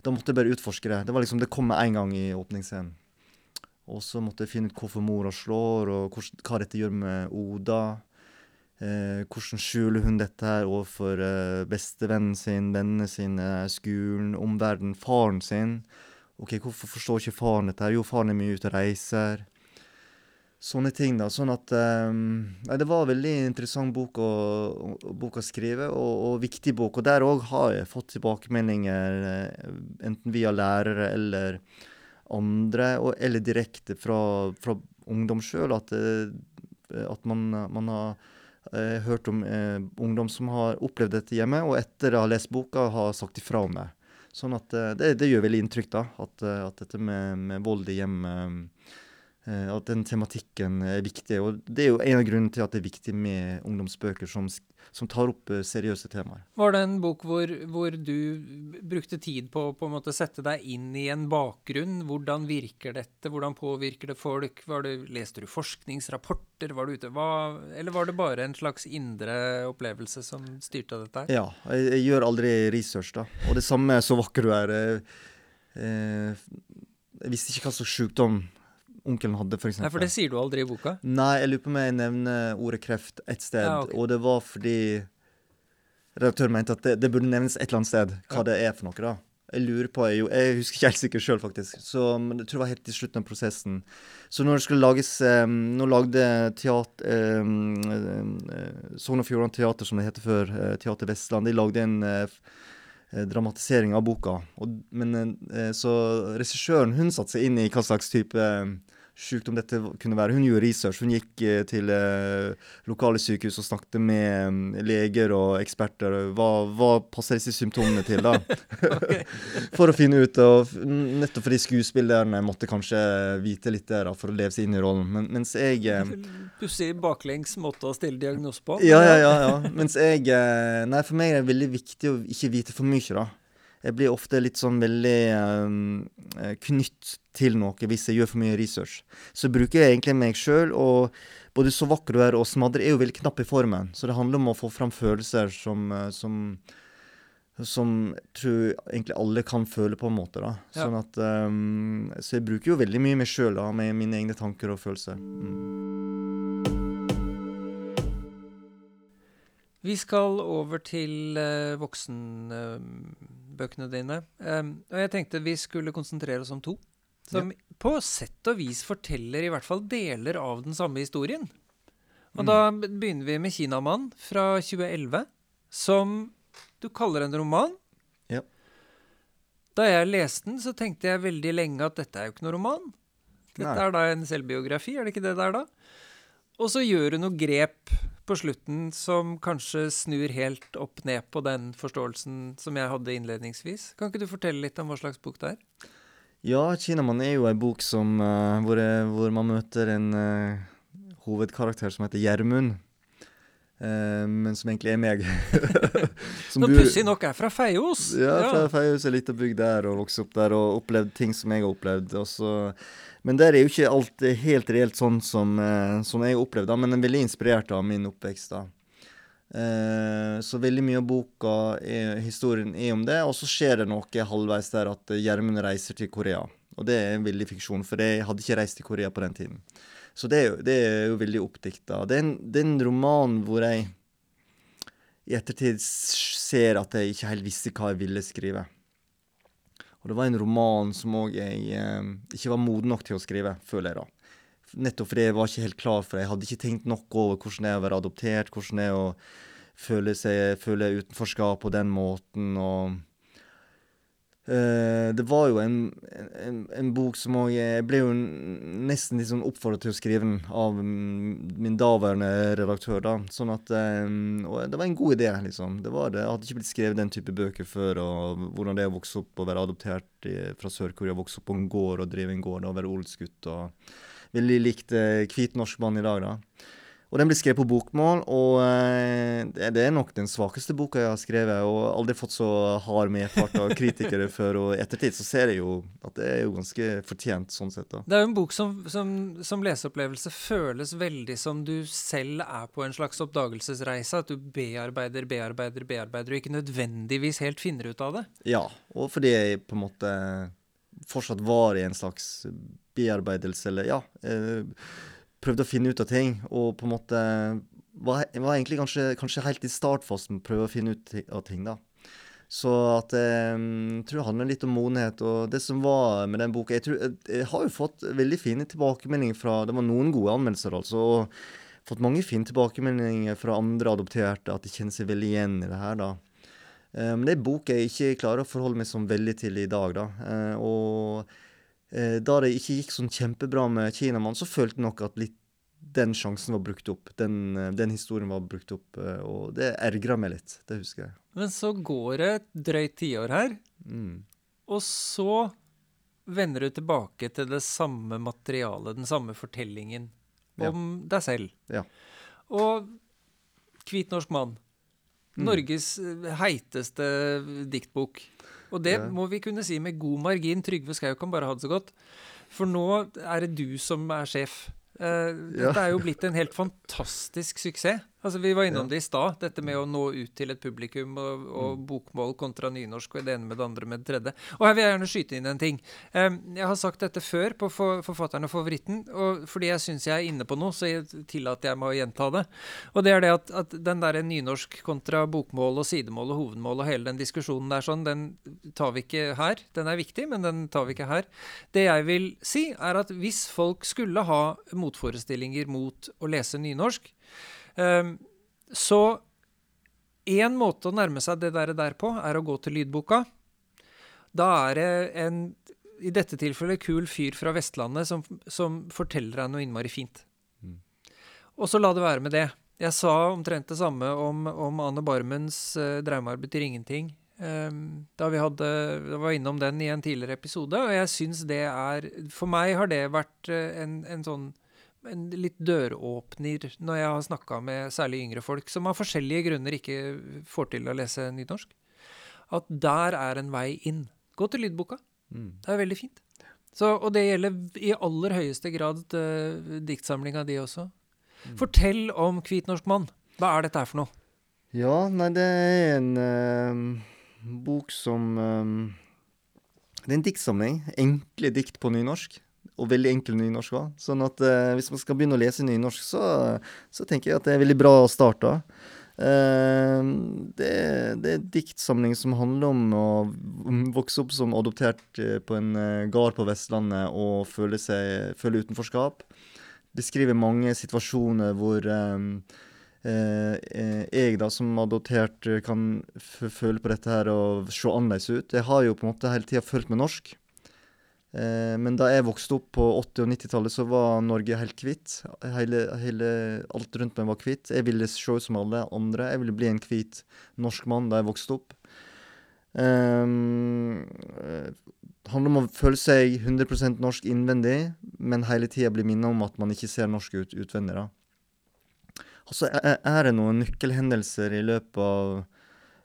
da måtte jeg bare utforske det. Det var liksom, det kom med en gang i åpningsscenen. Og så måtte jeg finne ut hvorfor mora slår, og hva dette gjør med Oda. Eh, hvordan skjuler hun dette her overfor eh, bestevennen sin, vennene sine, skolen, omverdenen, faren sin? Ok, Hvorfor forstår ikke faren dette? her? Jo, faren er mye ute og reiser. Sånne ting, da. Sånn at um, nei, Det var en veldig interessant bok å, bok å skrive, og, og, viktig bok. Og der òg har jeg fått tilbakemeldinger, eh, enten via lærere eller andre, og, eller direkte fra, fra ungdom sjøl, at, at man, man har jeg har hørt om eh, ungdom som har opplevd dette hjemme, og etter å ha lest boka har sagt ifra om det. Sånn at eh, det, det, gjør veldig inntrykk, da. At, eh, at dette med, med, vold i hjemmet eh, At den tematikken er viktig. Og det er jo en av grunnene til at det er viktig med ungdomsbøker som som tar opp eh, seriøse temaer. Var det en bok hvor, hvor du brukte tid på å sette deg inn i en bakgrunn? Hvordan virker dette? Hvordan påvirker det folk? Det, leste du forskningsrapporter? Var du ute? Hva, eller var det bare en slags indre opplevelse som styrte dette? Ja, jeg, jeg gjør aldri research, da. Og det samme så vakker du er. Eh, eh jeg visste ikke hva slags sykdom onkelen hadde, f.eks. Nei, For det sier du aldri i boka? Nei, jeg lurer på om jeg nevner ordet kreft et sted. Ja, okay. Og det var fordi redaktøren mente at det, det, burde nevnes et eller annet sted hva ja. det er for noe. da. Jeg lurer på Jeg, jeg husker ikke helt sikkert sjøl, faktisk. Så, men jeg tror det var helt til slutten av prosessen. Så når det skulle lages um, Nå lagde teater um, uh, Sogn og Fjordane Teater, som det heter før, uh, Teater Vestland, de lagde en uh, dramatisering av boka. Og, men Så regissøren hun satte seg inn i hva slags type sjukdom dette kunne være. Hun gjorde research. Hun gikk eh, til eh, lokale sykehus og snakket med um, leger og eksperter. Hva, hva passer disse symptomene til, da? [laughs] [laughs] for å finne ut. Og nettopp fordi skuespillerne måtte kanskje vite litt der for å leve seg inn i rollen. Men, mens jeg eh, Pussig baklengs måte å stille diagnose på. Ja, ja, ja, ja. Mens jeg Nei, for meg er det veldig viktig å ikke vite for mye, da jeg blir ofte litt sånn veldig um, knytt til noe hvis jeg gjør for mye research. Så bruker jeg egentlig meg sjøl, og både så vakker du er og smadre er jo veldig knapp i formen. Så det handler om å få fram følelser som, eh, som som tror egentlig alle kan føle, på en måte. da. Sånn at, um, så jeg bruker jo veldig mye meg sjøl, med mine egne tanker og følelser. Mm. Vi skal over til uh, uh, dine. Um, og jeg tenkte vi skulle konsentrere oss om to. Som ja. på sett og vis forteller i hvert fall deler av den samme historien. Og mm. da begynner vi med 'Kinamann' fra 2011, som du kaller en roman. Ja. Da jeg leste den, så tenkte jeg veldig lenge at dette er jo ikke noen roman. Dette Nei. er da en selvbiografi, er det ikke det det er da? Og så gjør du noe grep på slutten som kanskje snur helt opp ned på den forståelsen som jeg hadde innledningsvis. Kan ikke du fortelle litt om hva slags bok det er? Ja, 'Kinamann' er jo ei bok som, uh, hvor, hvor, man møter en uh, hovedkarakter som heter Gjermund. Uh, men som egentlig er meg. [laughs] som Nå pussig nok er fra Feios. Ja, fra ja. Feios, ei lita bygd der, og vokste opp der og opplevd ting som jeg har opplevd. Og så men der er jo ikke alt helt reelt sånn som, eh, som jeg opplevde, men jeg er veldig inspirert av min oppvekst. da. Eh, så veldig mye av boka, er, historien, er om det. Og så skjer det noe halvveis der at Gjermund reiser til Korea. Og det er en veldig fiksjon, for jeg hadde ikke reist til Korea på den tiden. Så det er jo, det er jo veldig oppdikta. Det, det, er en roman hvor jeg i ettertid ser at jeg ikke helt visste hva jeg ville skrive. Og det var en roman som òg jeg eh, ikke var moden nok til å skrive, føler jeg da. Nettopp fordi jeg var ikke helt klar for det. Jeg hadde ikke tenkt nok over hvordan det er å være adoptert, hvordan det er å føle, seg, føle utenforskap på den måten. og det var jo en, en, en bok som òg Jeg ble jo nesten litt sånn til å skrive den av min daværende redaktør. da, sånn at, um, Og det var en god idé, liksom. Det var det. Jeg hadde ikke blitt skrevet den type bøker før. og Hvordan det er å vokse opp og være adoptert i, fra Sør-Korea, vokse opp på en gård og drive en gård og være odelsgutt. Veldig likt uh, hvit norsk mann i dag, da. Og den ble skrevet på bokmål, og eh, det er nok den svakeste boka jeg har skrevet. Og aldri fått så hard medfart av kritikere før. Og i ettertid så ser jeg jo at det er jo ganske fortjent sånn sett. da. Det er jo en bok som, som, som leseopplevelse føles veldig som du selv er på en slags oppdagelsesreise. At du bearbeider, bearbeider, bearbeider, og ikke nødvendigvis helt finner ut av det. Ja, og fordi jeg på en måte fortsatt var i en slags bearbeidelse, eller ja. Eh, prøvde å finne ut av ting, og på en måte var, var egentlig kanskje, kanskje, helt i startfasen prøve å finne ut av ting, da. Så at jeg um, tror det handler litt om modenhet. Og det som var med den boka jeg, tror, jeg, jeg, har jo fått veldig fine tilbakemeldinger fra Det var noen gode anmeldelser, altså. Og fått mange fine tilbakemeldinger fra andre adopterte, at de kjenner seg veldig igjen i det her, da. Men um, det er en bok jeg ikke klarer å forholde meg som veldig til i dag, da. Uh, og eh, da det ikke gikk sånn kjempebra med Kinamann, så følte jeg nok at litt den sjansen var brukt opp. Den, eh, den historien var brukt opp, eh, og det ergra meg litt. Det husker jeg. Men så går det et drøyt tiår her, mm. og så vender du tilbake til det samme materialet, den samme fortellingen om ja. deg selv. Ja. Og Hvit norsk mann. Mm. Norges eh, heiteste diktbok. Og det ja. må vi kunne si med god margin. Trygve Skau kan bare ha det så godt. For nå er det du som er sjef. Uh, dette er jo blitt en helt fantastisk suksess. Altså, Vi var innom det i stad, dette med å nå ut til et publikum og, og bokmål kontra nynorsk og det ene med det andre med det tredje. Og her vil jeg gjerne skyte inn en ting. Um, jeg har sagt dette før på for, Forfatteren og favoritten, og fordi jeg syns jeg er inne på noe, så tillater jeg meg å gjenta det. Og det er det at, at den derre nynorsk kontra bokmål og sidemål og hovedmål og hele den diskusjonen der sånn, den tar vi ikke her. Den er viktig, men den tar vi ikke her. Det jeg vil si, er at hvis folk skulle ha motforestillinger mot å lese nynorsk, så én måte å nærme seg det der, der på, er å gå til lydboka. Da er det en, i dette tilfellet, kul fyr fra Vestlandet som, som forteller deg noe innmari fint. Mm. Og så la det være med det. Jeg sa omtrent det samme om, om Ane Barmens uh, 'Draumarbeid betyr ingenting'. Um, da vi hadde, var innom den i en tidligere episode, og jeg syns det er For meg har det vært uh, en, en sånn en litt døråpner når jeg har snakka med særlig yngre folk som av forskjellige grunner ikke får til å lese nynorsk. At der er en vei inn. Gå til lydboka. Mm. Det er veldig fint. Så, og det gjelder i aller høyeste grad uh, diktsamlinga di også. Mm. Fortell om Kvitnorsk mann. Hva er dette her for noe? Ja, nei, det er en uh, bok som um, Det er en diktsamling. Enkle dikt på nynorsk og veldig enkel nynorsk òg. Sånn at eh, hvis man skal begynne å lese nynorsk, så, så, tenker jeg at det er veldig bra å starte. Eh, det, det, er diktsamling som handler om å vokse opp som adoptert eh, på en eh, gard på Vestlandet og føle, seg, føle utenforskap. Beskriver mange situasjoner hvor eh, eh, jeg da som adoptert kan føle på dette her og se annerledes ut. Jeg har jo på en måte hele tida følt meg norsk. Eh, men da jeg vokste opp på 80- og 90-tallet, så var Norge helt hvitt. Hele, hele, alt rundt meg var hvitt. Jeg ville se ut som alle andre. Jeg ville bli en hvit norsk mann da jeg vokste opp. Um, det handler om å føle seg 100% norsk innvendig, men hele tida bli minnet om at man ikke ser norsk ut utvendig. da. Altså, er det noen nøkkelhendelser i løpet av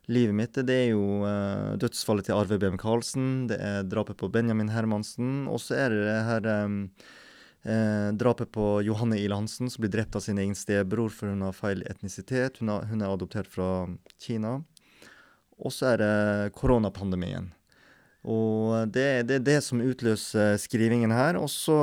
livet mitt, det er jo uh, dødsfallet til Arve B.M. Karlsen, det er drapet på Benjamin Hermansen, og så er det det her um, uh, drapet på Johanne Ile Hansen, som blir drept av sin egen stebror for hun har feil etnisitet. Hun, har, hun er adoptert fra Kina. Og så er det koronapandemien. Og det, det er det som utløser skrivingen her. Og så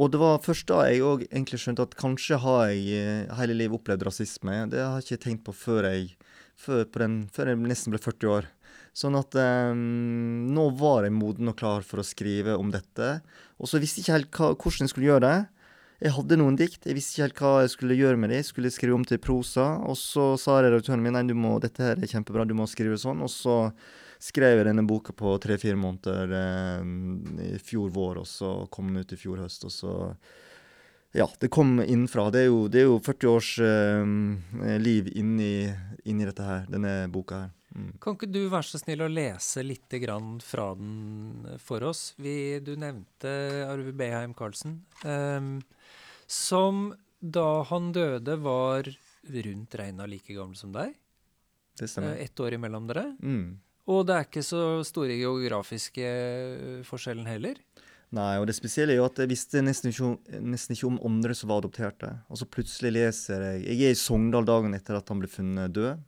og det var først da jeg òg egentlig skjønte at kanskje har jeg eh, hele livet opplevd rasisme. Det har jeg ikke tenkt på før jeg, før den, før jeg nesten ble 40 år. Sånn at um, nå var jeg moden og klar for å skrive om dette. Og så visste jeg ikke helt hva, hvordan jeg skulle gjøre det. Jeg hadde noen dikt, jeg visste ikke helt hva jeg skulle gjøre med dem. Jeg skulle skrive om til prosa, og så sa redaktøren min nei, må, dette her er kjempebra, du må skrive sånn. Og så skrev jeg denne boka på tre-fire måneder eh, i fjor vår, og så kom den ut i fjor høst. Og så Ja, det kom innenfra. Det er jo, det er jo 40 års eh, liv inni, inni, dette her, denne boka her. Mm. Kan ikke du være så snill å lese litt fra den for oss? Vi, du nevnte Arve Beheim Karlsen, eh, som da han døde var rundt regna like gammel som deg. Det stemmer. Eh, ett år imellom dere. Mm. Og det er ikke så store geografiske eh, forskjellen heller. Nei, og det spesielle er jo at jeg visste nesten ikke, nesten ikke om andre som var adopterte. Og så plutselig leser jeg Jeg er i Sogndal dagen etter at han ble funnet død.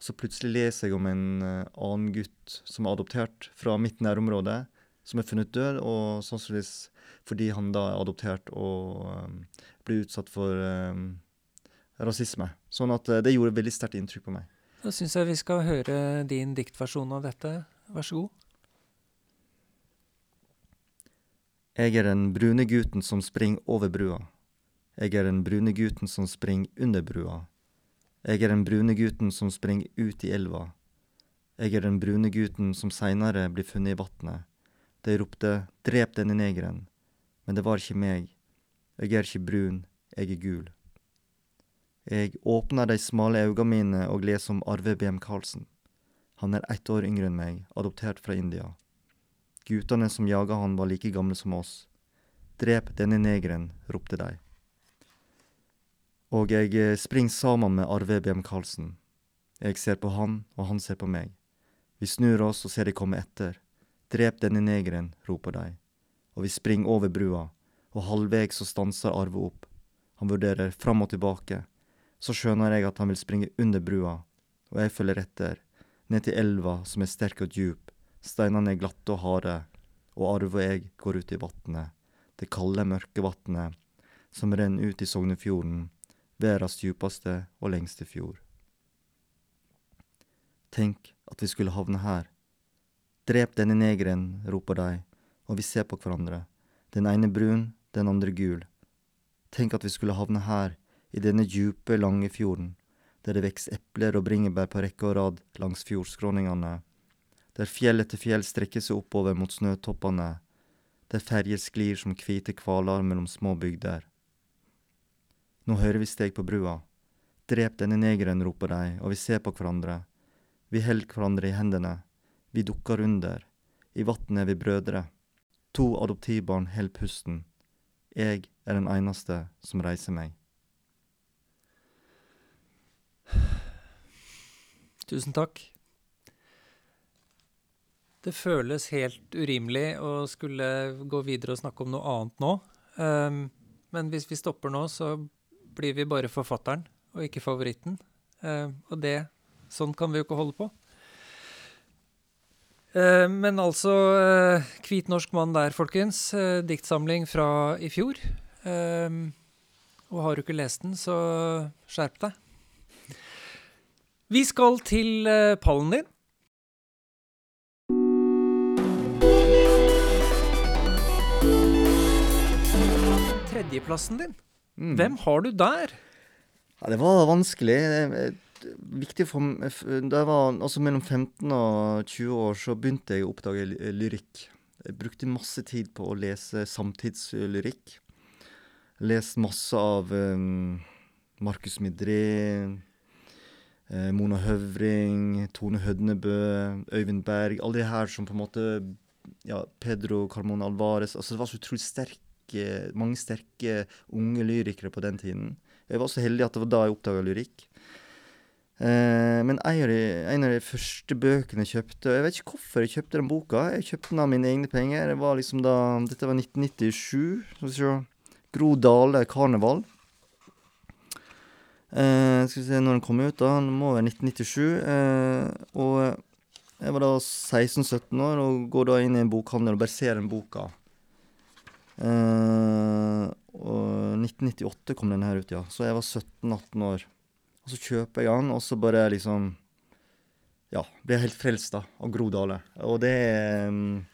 Så plutselig leser jeg om en uh, annen gutt som er adoptert fra mitt nærområde, som er funnet død, og sannsynligvis fordi han da er adoptert og um, ble utsatt for um, rasisme. Sånn at det gjorde veldig sterkt inntrykk på meg. Da syns jeg vi skal høre din diktversjon av dette. Vær så god. Jeg er den brune gutten som springer over brua. Jeg er den brune gutten som springer under brua. Jeg er den brune gutten som springer ut i elva. Jeg er den brune gutten som seinere blir funnet i vatnet. De ropte drep denne negeren, men det var ikke meg. Jeg er ikke brun, jeg er gul. Jeg åpner de smale øynene mine og leser om Arve B.M. Karlsen. Han er ett år yngre enn meg, adoptert fra India. Guttene som jaga han, var like gamle som oss. Drep denne negeren, ropte de. Og jeg eh, springer sammen med Arve B.M. Karlsen. Jeg ser på han, og han ser på meg. Vi snur oss og ser de komme etter. Drep denne negeren, roper de. Og vi springer over brua, og halvveis så stanser Arve opp. Han vurderer fram og tilbake. Så skjønner jeg at han vil springe under brua, og jeg følger etter, ned til elva som er sterk og djup, steinene er glatte og harde, og Arve og jeg går ut i vatnet, det kalde, mørke vatnet som renner ut i Sognefjorden, verdens djupeste og lengste fjord. Tenk at vi skulle havne her. Drep denne negeren, roper de, og vi ser på hverandre, den ene brun, den andre gul. Tenk at vi skulle havne her, i denne djupe, lange fjorden, der det vokser epler og bringebær på rekke og rad langs fjordskråningene, der fjell etter fjell strekker seg oppover mot snøtoppene, der ferjer sklir som hvite hvaler mellom små bygder. Nå hører vi steg på brua. Drep denne negeren, roper de, og vi ser på hverandre. Vi holder hverandre i hendene. Vi dukker under. I vatnet er vi brødre. To adoptivbarn holder pusten. Jeg er den eneste som reiser meg. Tusen takk. Det føles helt urimelig å skulle gå videre og snakke om noe annet nå. Um, men hvis vi stopper nå, så blir vi bare forfatteren og ikke favoritten. Uh, og det Sånn kan vi jo ikke holde på. Uh, men altså uh, Hvit norsk mann der, folkens. Uh, diktsamling fra i fjor. og har du ikke lest den, så skjerp deg. Vi skal til uh, pallen din. Tredjeplassen din. Mm. Hvem har du der? Ja, det var vanskelig. Viktig for Da jeg var altså mellom 15 og 20 år, så begynte jeg å oppdage lyrikk. Jeg brukte masse tid på å lese samtidslyrikk. Lest masse av um, Markus Midré, eh, Mona Høvring, Tone Hødnebø, Øyvind Berg. Alle de her som på en måte ja, Pedro Carmona Alvarez. altså Det var så utrolig sterke, mange sterke unge lyrikere på den tiden. Jeg var så heldig at det var da jeg oppdaga lyrikk. Eh, men en av, de, en av, de, første bøkene jeg kjøpte Jeg vet ikke hvorfor jeg kjøpte den boka. Jeg kjøpte den av mine egne penger. Det var liksom da, Dette var 1997. Skal vi se. Gro Dale, 'Karneval'. Eh, skal vi se når den kom ut, da. Den må være 1997. Eh, og jeg var da 16-17 år og går da inn i en bokhandel og bare ser den boka. Eh, og 1998 kom den her ut, ja. Så jeg var 17-18 år. Og så kjøper jeg den, og så bare liksom Ja, blir helt frelst da, av Gro Dale. Og det um,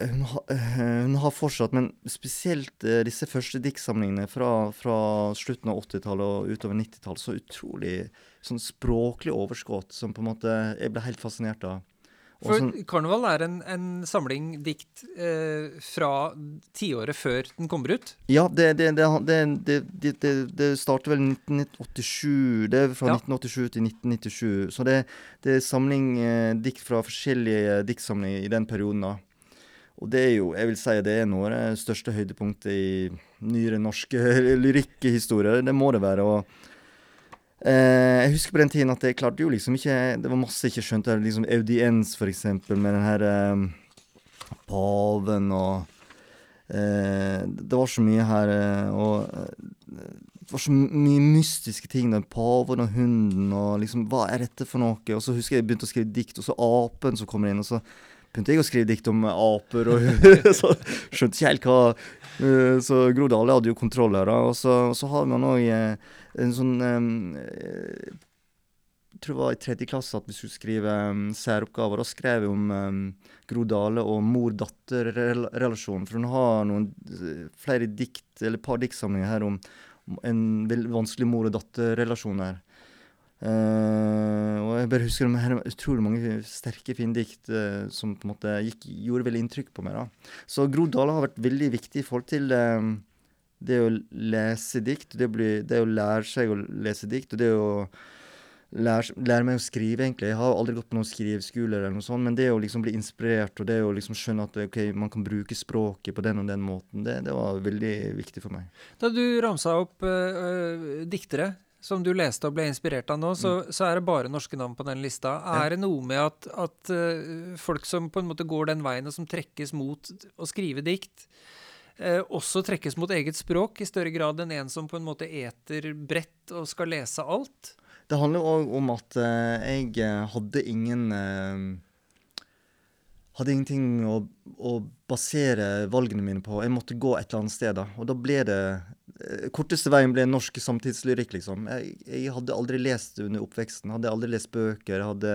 hun, ha, eh, hun, har fortsatt, men spesielt uh, disse første diktsamlingene fra, fra, slutten av 80-tallet og utover 90-tallet, så utrolig sånn språklig overskudd som på en måte Jeg ble helt fascinert av. For sånn, Karneval er en, en samling dikt eh, fra tiåret før den kommer ut? Ja, det, det, det, det starter vel 1987. Det er fra ja. 1987 til 1997. Så det, er samling eh, dikt fra forskjellige diktsamlinger i den perioden. da. Og det er jo, jeg vil si det er noe av det største høydepunktet i nyere norske [laughs] lyrikkehistorier. Det må det være. og Eh, jeg husker på den tiden at jeg klarte jo liksom ikke Det var masse jeg ikke skjønte. Liksom audiens, for eksempel, med den her eh, paven og eh, Det var så mye her eh, og eh, Det var så mye mystiske ting. Den paven og hunden og liksom Hva er dette for noe? Og så husker jeg jeg begynte å skrive dikt, og så apen som kommer inn. og så begynte jeg å skrive dikt om aper, og [laughs] så skjønte ikke helt hva uh, Så Gro Dale hadde jo kontroll her, da. Og så, så har man òg uh, en sånn um, Jeg tror det var i tredje klasse at vi skulle skrive um, særoppgaver. Da skrev vi om um, Gro Dale og mor-datter-relasjonen. For hun har noen flere dikt, eller et par diktsamlinger her om, om en vanskelig mor- og datter-relasjon her. Uh, og jeg bare husker de her utrolig mange sterke, fine dikt uh, som på en måte gikk, gjorde veldig inntrykk på meg. da. Så Gro Dale har vært veldig viktig i forhold til um, det å lese dikt, det, bli, det, å lære seg å lese dikt, og det å lære, lære, meg å skrive, egentlig. Jeg har aldri gått på noen skriveskoler eller noe sånt, men det å liksom bli inspirert, og det å liksom skjønne at okay, man kan bruke språket på den og den måten, det, det var veldig viktig for meg. Da du ramsa opp uh, diktere som du leste og ble inspirert av nå, så, mm. så, er det bare norske navn på den lista. Er det noe med at, at uh, folk som på en måte går den veien, og som trekkes mot å skrive dikt, uh, også trekkes mot eget språk i større grad enn en som på en måte eter bredt og skal lese alt? Det handler òg om at uh, jeg hadde ingen Hadde ingenting å, å, basere valgene mine på. Jeg måtte gå et eller annet sted. da. Og da ble det eh, Korteste veien ble norsk samtidslyrikk, liksom. Jeg, jeg, hadde aldri lest under oppveksten. Hadde aldri lest bøker. hadde...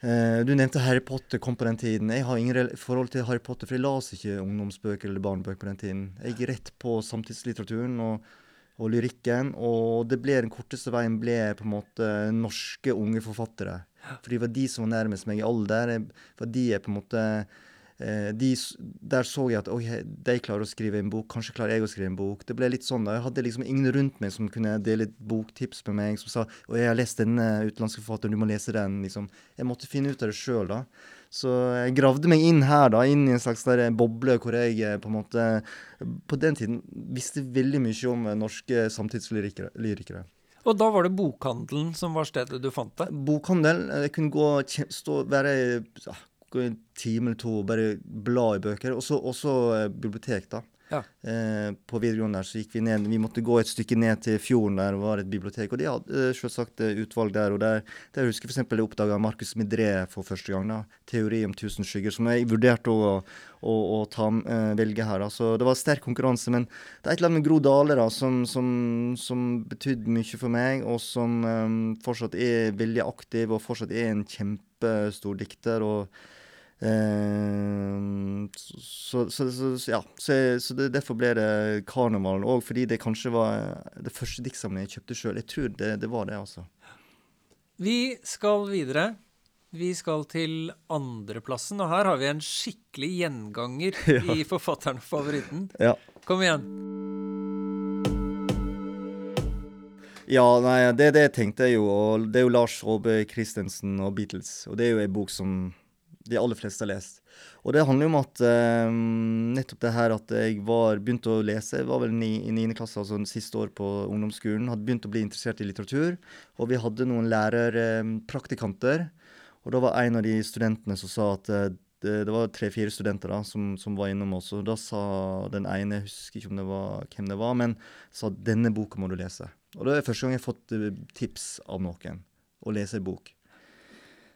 Eh, du nevnte Harry Potter kom på den tiden. Jeg har ingen forhold til Harry Potter, for jeg las ikke ungdomsbøker eller barnebøker på den tiden. Jeg gikk rett på samtidslitteraturen. og og lyrikken. Og det ble den korteste veien ble på en måte norske unge forfattere. For det var de som var nærmest meg i alder. For de er på en måte eh, de, Der så jeg at oi, de klarer å skrive en bok, kanskje klarer jeg å skrive en bok. Det ble litt sånn da. Jeg hadde liksom ingen rundt meg som kunne dele boktips med meg. Som sa og jeg har lest denne utenlandske forfatteren, du må lese den. liksom. Jeg måtte finne ut av det sjøl. Så jeg gravde meg inn her, da, inn i en slags der boble hvor jeg eh, på en måte På den tiden visste veldig mye om norske samtidslyrikere. Og da var det bokhandelen som var stedet du fant det? Bokhandelen. Jeg kunne gå, stå, være gå en time eller to og bare bla i bøker. Og så eh, bibliotek, da. Ja. Eh, på videregående der så gikk vi ned Vi måtte gå et stykke ned til fjorden, der det var et bibliotek. Og de hadde uh, selvsagt utvalg der. Og der, der husker jeg f.eks. jeg oppdaga Marcus Midré for første gang. da, 'Teori om tusen skygger', som jeg vurderte å, å, å ta, uh, velge her. da, Så det var sterk konkurranse. Men det er et eller annet med Gro Dale da, som, som, som betydde mye for meg, og som um, fortsatt er veldig aktiv, og fortsatt er en kjempestor dikter. og Uh, så, så, så, ja, så, det, derfor ble det karnevalen òg, fordi det kanskje var det første diktsamlingen jeg kjøpte sjøl. Jeg tror det, det, var det, altså. Vi skal videre. Vi skal til andreplassen, og her har vi en skikkelig gjenganger [laughs] ja. i forfatteren og favoritten. Ja. Kom igjen. Ja, nei, det, det tenkte jeg jo. Og det er jo Lars Råbe Christensen og Beatles. Og det er jo ei bok som de aller fleste har lest. Og det handler jo om at uh, nettopp det her at jeg var begynte å lese, jeg var vel ni, i niende klasse, altså siste år på ungdomsskolen, hadde begynt å bli interessert i litteratur. Og vi hadde noen lærerpraktikanter. Og da var en av de studentene som sa at uh, det, det, var tre-fire studenter da, som, som, var innom oss. Og da sa den ene, jeg husker ikke det var, hvem det var, men sa denne boka må du lese. Og det er første gang jeg har fått uh, tips av noen å lese en bok.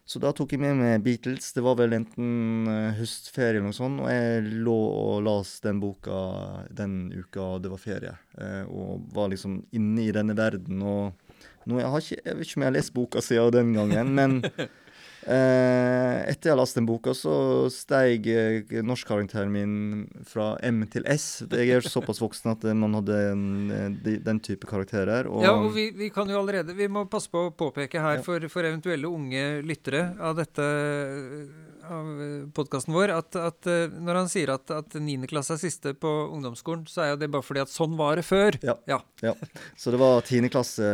Så da tok jeg med meg Beatles. Det var vel enten uh, høstferie eller noe sånt. Og jeg lå og las den boka den uka det var ferie. Og var liksom inne i denne verden. Og nå, jeg, har ikke, jeg vet ikke om jeg har lest boka siden den gangen, men [laughs] Eh, etter jeg har lest den boka, så steg eh, norskkarakteren min fra M til S. Jeg er såpass voksen at man hadde en, de, den type karakterer. Og ja, og vi, vi, kan jo allerede Vi må passe på å påpeke her ja. for, for, eventuelle unge lyttere av dette av podkasten vår, at, at, eh, når han sier at, at 9. klasse er siste på ungdomsskolen, så er jo det bare fordi at sånn var det før. Ja. ja. ja. Så det var 10. klasse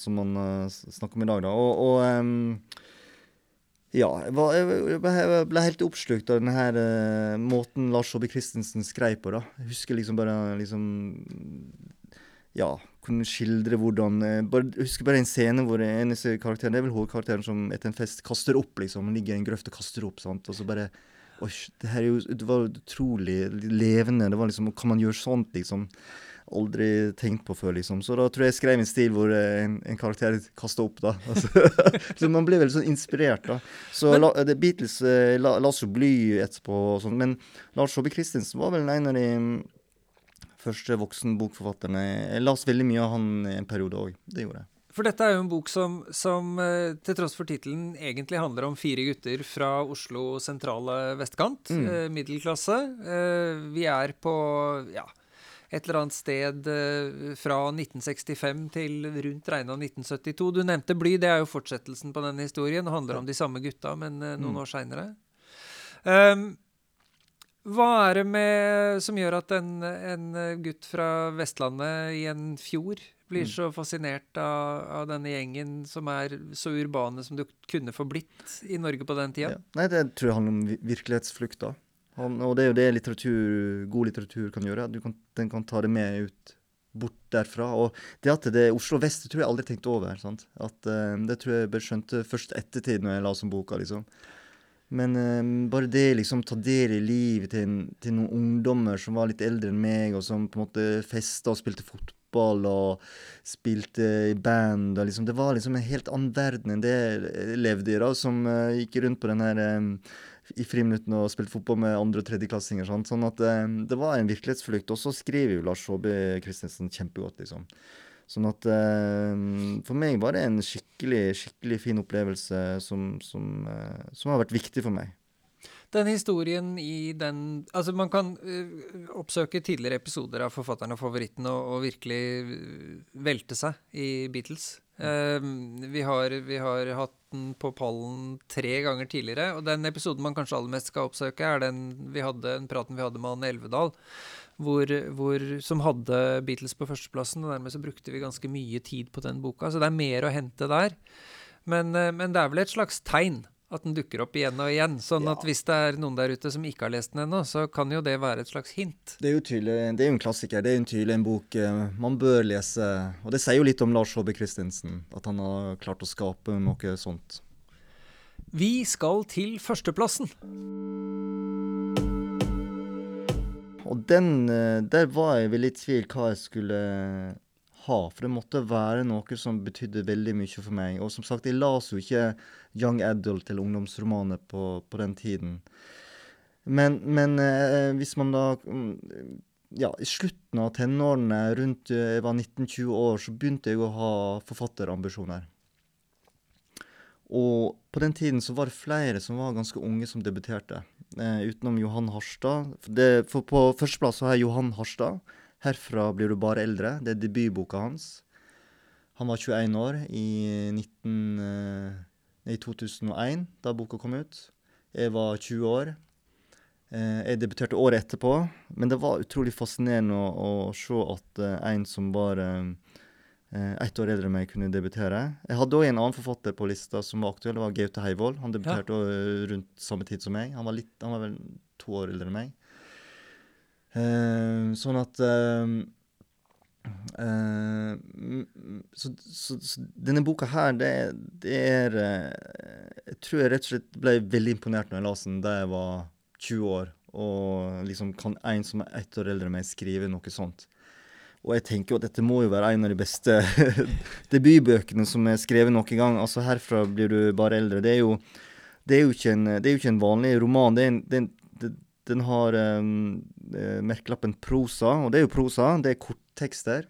som man uh, snakker om i dag, da. Og, og um, ja, jeg, var, jeg, ble helt oppslukt av denne her, uh, måten Lars Saabye Christensen skrev på. da. Jeg husker liksom bare liksom Ja, kunne skildre hvordan uh, bare, Jeg husker bare en scene hvor eneste karakteren, det er vel hovedkarakteren som etter en fest kaster opp, liksom. Ligger i en grøft og kaster opp. sant? Og så bare Oi, det her er jo Det var utrolig levende. Det var liksom Kan man gjøre sånt, liksom? Aldri tenkt på før, liksom. Så da tror jeg jeg skrev en stil hvor eh, en, en karakter kasta opp, da. [laughs] Altså, så man blir veldig sånn inspirert, da. Så men, la, The Beatles eh, la, la jo bly etterpå og sånn, men Lars Saabye Christensen var vel en av de mm, første voksenbokforfatterne. Jeg las veldig mye av han en periode òg. Det gjorde jeg. For dette er jo en bok som, som eh, til tross for tittelen egentlig handler om fire gutter fra Oslo sentrale vestkant. Mm. Eh, middelklasse. Eh, vi er på ja, et eller annet sted eh, fra 1965 til rundt regna 1972. Du nevnte Bly, det er jo fortsettelsen på denne historien. Det handler om de samme gutta, men eh, noen mm. år seinere. Um, ehm, hva er det med, som gjør at en, en, gutt fra Vestlandet i en fjord blir mm. så fascinert av, av, denne gjengen som er så urbane som du kunne få blitt i Norge på den tida? Ja. Nei, det tror jeg handler om virkelighetsflukt. da. Og det er jo det litteratur, god litteratur kan gjøre. Kan, den kan ta det med ut bort derfra. Og det at det er Oslo vest, det tror jeg aldri tenkte over. Sant? At, uh, det tror jeg bare skjønte først ettertid når jeg la som boka. liksom. Men uh, bare det liksom ta del i livet til, til noen ungdommer som var litt eldre enn meg, og som på en måte festa og spilte fotball og spilte i band og liksom Det var liksom en helt annen verden enn det jeg levde i, da, som uh, gikk rundt på den her eh, i friminuttene og spilte fotball med andre- og tredjeklassinger. Sånn at eh, det var en virkelighetsflukt. Og så skriver jo Lars Saabye Christensen kjempegodt, liksom. Sånn at eh, For meg var det en skikkelig skikkelig fin opplevelse som, som, eh, som har vært viktig for meg. Den historien i den Altså, man kan uh, oppsøke tidligere episoder av Forfatteren og favoritten og, og virkelig velte seg i Beatles. Eh, vi, har, vi har hatt den på pallen tre ganger tidligere, og den episoden man kanskje aller mest skal oppsøke, er den vi hadde, den praten vi hadde med Anne Elvedal. Hvor, hvor, som hadde Beatles på førsteplassen, og dermed så brukte vi ganske mye tid på den boka. Så det er mer å hente der. Men, eh, men det er vel et slags tegn at den dukker opp igjen og igjen. Sånn Ja. at hvis det er noen der ute som ikke har lest den ennå, så kan jo det være et slags hint. Det er jo tydelig, det er jo en klassiker. Det er jo tydelig en bok eh, man bør lese. Og det sier jo litt om Lars Håbe Christensen, at han har klart å skape noe sånt. Vi skal til førsteplassen. Og den, eh, der var jeg vel i tvil hva jeg skulle ha, for det måtte være noe som betydde veldig mye for meg. Og som sagt, jeg las jo ikke young adult eller ungdomsromaner på, på den tiden. Men, men eh, hvis man da mm, Ja, i slutten av tenårene, rundt eh, jeg var 19-20 år, så begynte jeg å ha forfatterambisjoner. Og på den tiden så var det flere som var ganske unge som debuterte. Eh, utenom Johan Harstad. For, det, for på førsteplass har jeg Johan Harstad. 'Herfra blir du bare eldre'. Det er debutboka hans. Han var 21 år i, 19, eh, i 2001, da boka kom ut. Jeg var 20 år. Eh, jeg debuterte året etterpå, men det var utrolig fascinerende å, å se at eh, en som var eh, eh, ett år eldre enn meg, kunne debutere. Jeg hadde òg en annen forfatter på lista som var aktuell, det var Gaute Heivold. Han debuterte ja. rundt samme tid som meg. Han var, litt, han var vel to år eldre enn meg. Eh, sånn at eh, eh, så, så, så denne boka her, det, det er Jeg tror jeg rett og slett ble veldig imponert når jeg leste den da jeg var 20 år. Og liksom kan en som er ett år eldre enn meg, skrive noe sånt. Og jeg tenker jo at dette må jo være en av de beste [laughs] debutbøkene som er skrevet noen gang. Altså 'Herfra blir du bare eldre'. Det er jo, det er jo, ikke, en, det er jo ikke en vanlig roman. Det er en, det er en, den har um, merkelappen prosa, og det er jo prosa. Det er korttekster.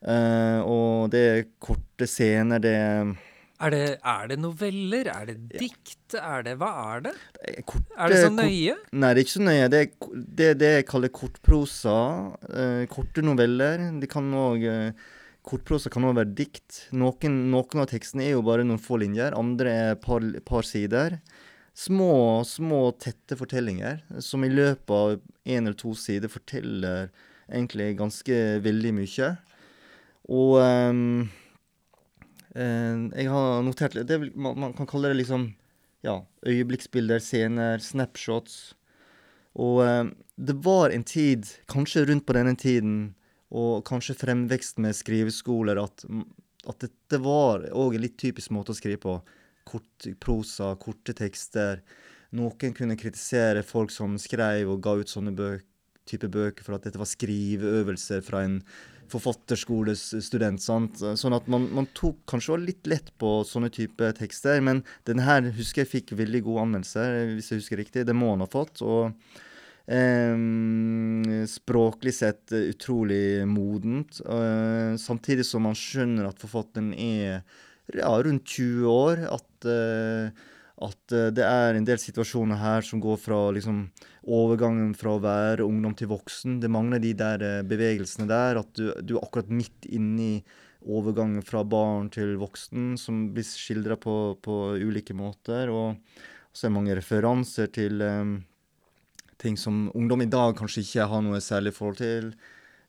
Eh, og det er korte scener, det er Er det, er det noveller? Er det dikt? Er det, hva er det? det er korte, Er det så kort- nøye? Nei, det er ikke så nøye. Det er det, det jeg kaller kortprosa. eh, korte noveller. De kan òg Kortprosa kan òg være dikt. Noen, noen av tekstene er jo bare noen få linjer, andre er par, par sider. Små, små, tette fortellinger som i løpet av én eller to sider forteller egentlig ganske veldig mye. Og eh, jeg har notert det, vil, man, man kan kalle det liksom ja, øyeblikksbilder, scener, snapshots. Og um, det var en tid, kanskje rundt på denne tiden, og kanskje fremvekst med skriveskoler, at, at dette var òg en litt typisk måte å skrive på. Kort prosa, korte tekster. Noen kunne kritisere folk som skrev og ga ut sånne bøk, type bøker for at dette var skriveøvelser fra en forfatterskolestudent. sant? Sånn at man, man tok kanskje også litt lett på sånne type tekster. Men denne her husker jeg fikk veldig gode anmeldelser, hvis jeg husker riktig. Det må han ha fått. og eh, språklig sett utrolig modent. eh, samtidig som man skjønner at forfatteren er ja, rundt 20 år. At, eh, at eh, det er en del situasjoner her som går fra liksom, overgangen fra å være ungdom til voksen. Det mangler de der eh, bevegelsene der. At du, du er akkurat midt inni overgangen fra barn til voksen, som blir skildra på, på ulike måter. Og så er det mange referanser til um, ting som ungdom i dag kanskje ikke har noe særlig forhold til.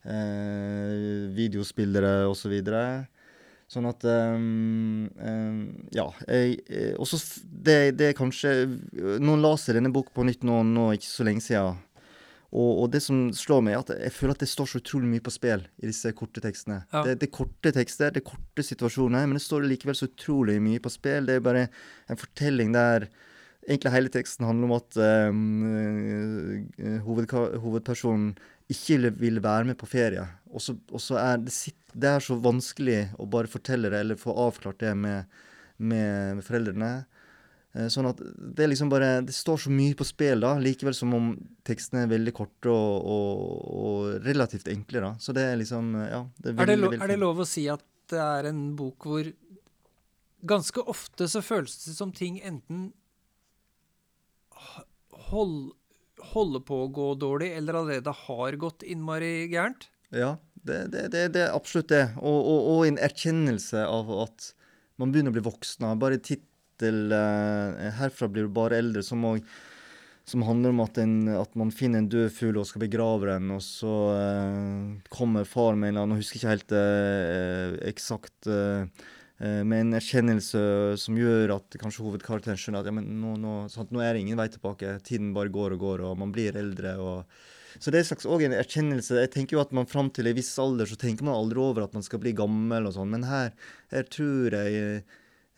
Eh, videospillere osv. Så videre. Sånn at um, um, Ja. Og så det, det er kanskje Noen leser denne boka på nytt nå, nå ikke så lenge siden. Og, og det som slår meg, er at jeg føler at det står så utrolig mye på spill i disse korte tekstene. Ja. Det, det er korte tekster, det er korte situasjoner, men det står likevel så utrolig mye på spill. Det er bare en fortelling der egentlig hele teksten handler om at um, hovedpersonen ikke vil- vil være med på ferie. Og så er det, sitt, det er så vanskelig å bare fortelle det, eller få avklart det med, med, med foreldrene. Eh, Sånn at det liksom bare Det står så mye på spill, da, likevel som om tekstene er veldig korte og, og, og relativt enkle, da. Så det er liksom Ja. Det er Er det, lov, veldig er det lov å si at det er en bok hvor ganske ofte så føles det som ting enten hold, holder på å gå dårlig, eller allerede har gått innmari gærent? Ja, det, det, det, det er absolutt det. Og, og, og en erkjennelse av at man begynner å bli voksen. Bare tittel eh, 'Herfra blir du bare eldre', som, og, som handler om at, en, at man finner en død fugl og skal begrave den, og så eh, kommer far med en eller annen, og husker ikke helt eh, eksakt eh, eh, med en erkjennelse som gjør at kanskje hovedkarakteren skjønner at ja, men nå, nå, sant, nå er det ingen vei tilbake. Tiden bare går og går, og man blir eldre. og så det er slags også en erkjennelse. Jeg tenker jo at man Fram til en viss alder så tenker man aldri over at man skal bli gammel, og sånn, men her, her tror jeg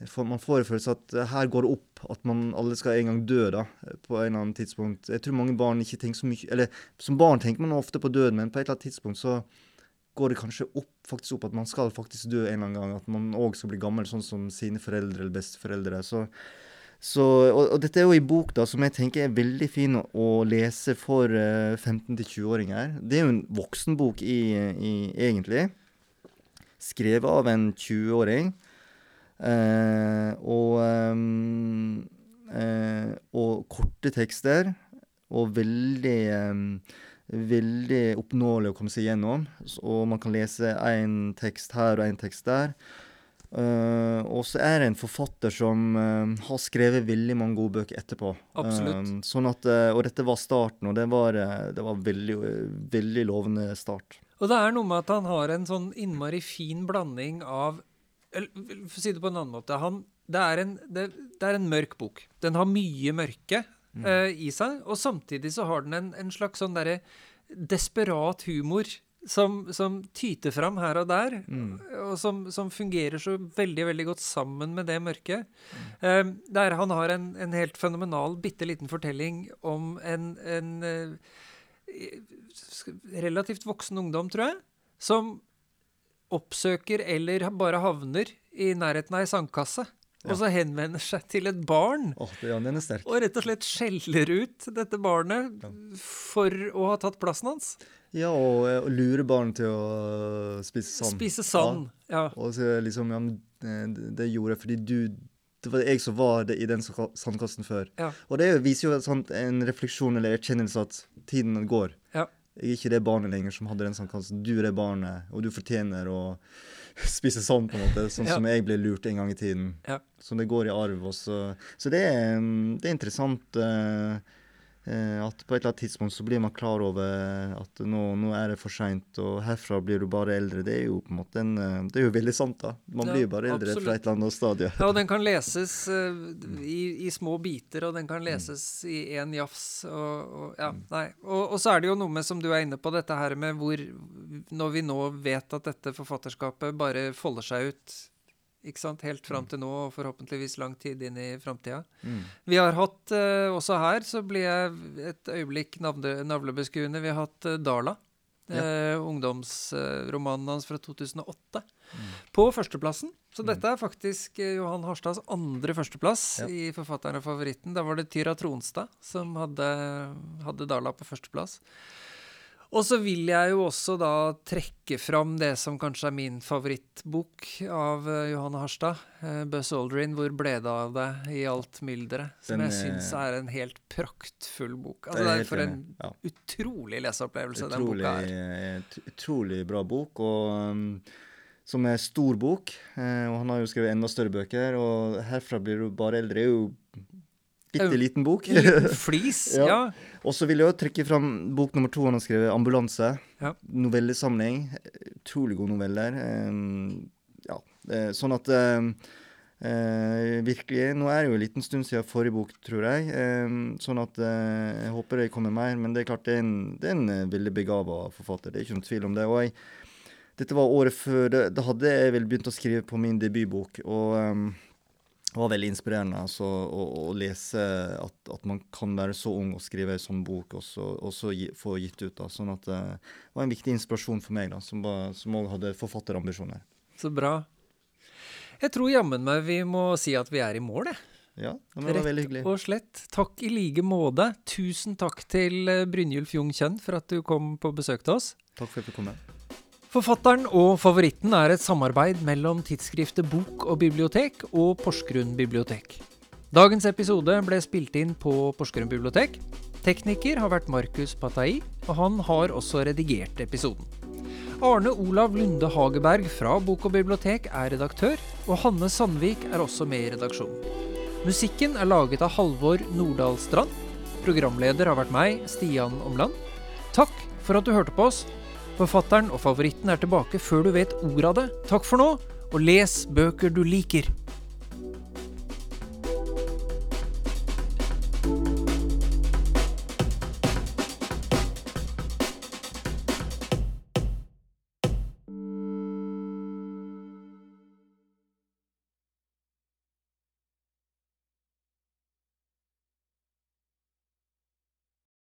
Man får en følelse at her går det opp, at man alle skal en gang dø da, på en eller annen tidspunkt. Jeg tror mange barn ikke tenker så mye Eller som barn tenker man ofte på døden, men på et eller annet tidspunkt så går det kanskje opp, faktisk opp at man skal faktisk dø en eller annen gang. At man òg skal bli gammel, sånn som sine foreldre eller besteforeldre. Så, så, og, og dette er jo en bok da, som jeg tenker er veldig fin å, å lese for uh, 15-20-åringer. Det er jo en voksenbok i, i, egentlig. Skrevet av en 20-åring. Uh, og, um, uh, og korte tekster. Og veldig um, veldig oppnåelig å komme seg gjennom. Og man kan lese én tekst her og én tekst der. Eh, og så er det en forfatter som uh, har skrevet veldig mange gode bøker etterpå. Absolutt. Uh, sånn at, og dette var starten, og det var, det var veldig, veldig lovende start. Og det er noe med at han har en sånn innmari fin blanding av eller, For å si det på en annen måte han, det, er en, det, det er en mørk bok. Den har mye mørke eh, i seg, og samtidig så har den en, en slags sånn derre desperat humor som, som tyter fram her og der, og som, som fungerer så veldig veldig godt sammen med det mørket. Eh, der han har en, en helt fenomenal bitte liten fortelling om en, en uh, relativt voksen ungdom, tror jeg, som oppsøker eller bare havner i nærheten av ei sandkasse. Og så henvender seg til et barn Åh, det, er sterk. og rett og slett skjeller ut dette barnet for å ha tatt plassen hans. Ja, og, eh, og lure barn til å eh, spise sand. Spise sand. Ja. Og så liksom, ja, eh, det, det gjorde jeg fordi du Det var jeg som var i den sandkassen før. Ja. Og det viser jo sånn, en refleksjon eller erkjennelse at tiden går. Ja. Jeg er ikke det barnet lenger som hadde den sandkassen. Du er det barnet, og du fortjener å [laughs] spise sand, på en måte. Sånn Ja. som jeg ble lurt en gang i tiden. Ja. Så det går i arv også. Så det er, mm, det er interessant eh, at på et eller annet tidspunkt så blir man klar over at nå, nå er det for seint, og herfra blir du bare eldre. Det er jo på en måte en eh, Det er jo veldig sant, da. Man Ja, blir jo bare eldre absolutt. fra et eller annet stadie. Ja, og den kan leses eh, i, i små biter, og den kan leses i én jafs. Og, og, ja, nei. Og, og så er det jo noe med, som du er inne på, dette her med hvor Når vi nå vet at dette forfatterskapet bare folder seg ut ikke sant, helt fram til nå, og forhåpentligvis lang tid inn i framtida. Mm. Vi har hatt, eh, også her, så blir jeg et øyeblikk navlebeskuende, vi har hatt eh, Ja. Eh, ungdomsromanen hans fra 2008. På førsteplassen. Så dette er faktisk eh, Johan Harstads andre førsteplass Ja. i Forfatteren og favoritten. Da var det Tyra Tronstad som hadde, hadde Dala på førsteplass. Og så vil jeg jo også da trekke fram det som kanskje er min favorittbok av uh, Johan Harstad. Uh, Buzz Aldrin, 'Hvor ble det av det i alt mylderet'? Som Den, jeg syns eh, er en helt praktfull bok. Altså, det er for en. Ja. utrolig leseopplevelse den boka er. eh, utrolig bra bok, og um, som er stor bok. Eh, og han har jo skrevet enda større bøker, og 'Herfra blir du bare eldre' er jo bitte liten bok. Liten [laughs] flis, Ja. ja. og så vil jeg jo trekke fram bok nummer to han har skrevet, 'Ambulanse'. Ja. Novellesamling. Utrolig gode noveller. Um, ja, eh, sånn at um, eh, virkelig Nå er det jo en liten stund siden forrige bok, tror jeg. Eh, sånn at eh, jeg håper det kommer mer. Men det er klart det er en, det er en eh, veldig begava forfatter. Det er ikke noen tvil om det. Og jeg, dette var året før Da hadde jeg vel begynt å skrive på min debutbok. Og det var veldig inspirerende altså, å, å, lese at, at, man kan være så ung og skrive en sånn bok, og så, og så gi, få gitt ut. da, sånn at Det var en viktig inspirasjon for meg, da, som òg hadde forfatterambisjoner. Så bra. Jeg tror jammen meg vi må si at vi er i mål, jeg. Ja, det var veldig hyggelig. Rett og slett. Takk i like måte. Tusen takk til eh, Brynjulf Jung Kjønn for at du kom på besøk til oss. Takk for at du kom. Med. Forfatteren og favoritten er et samarbeid mellom tidsskriftet Bok og bibliotek og Porsgrunn bibliotek. Dagens episode ble spilt inn på Porsgrunn bibliotek. Tekniker har vært Markus Patai, og han har også redigert episoden. Arne Olav Lunde Hageberg fra Bok og bibliotek er redaktør, og Hanne Sandvik er også med i redaksjonen. Musikken er laget av Halvor Nordahl Strand. Programleder har vært meg, Stian Omland. Takk for at du hørte på oss. Forfatteren og favoritten er tilbake før du vet ordet av det. Takk for nå, og les bøker du liker.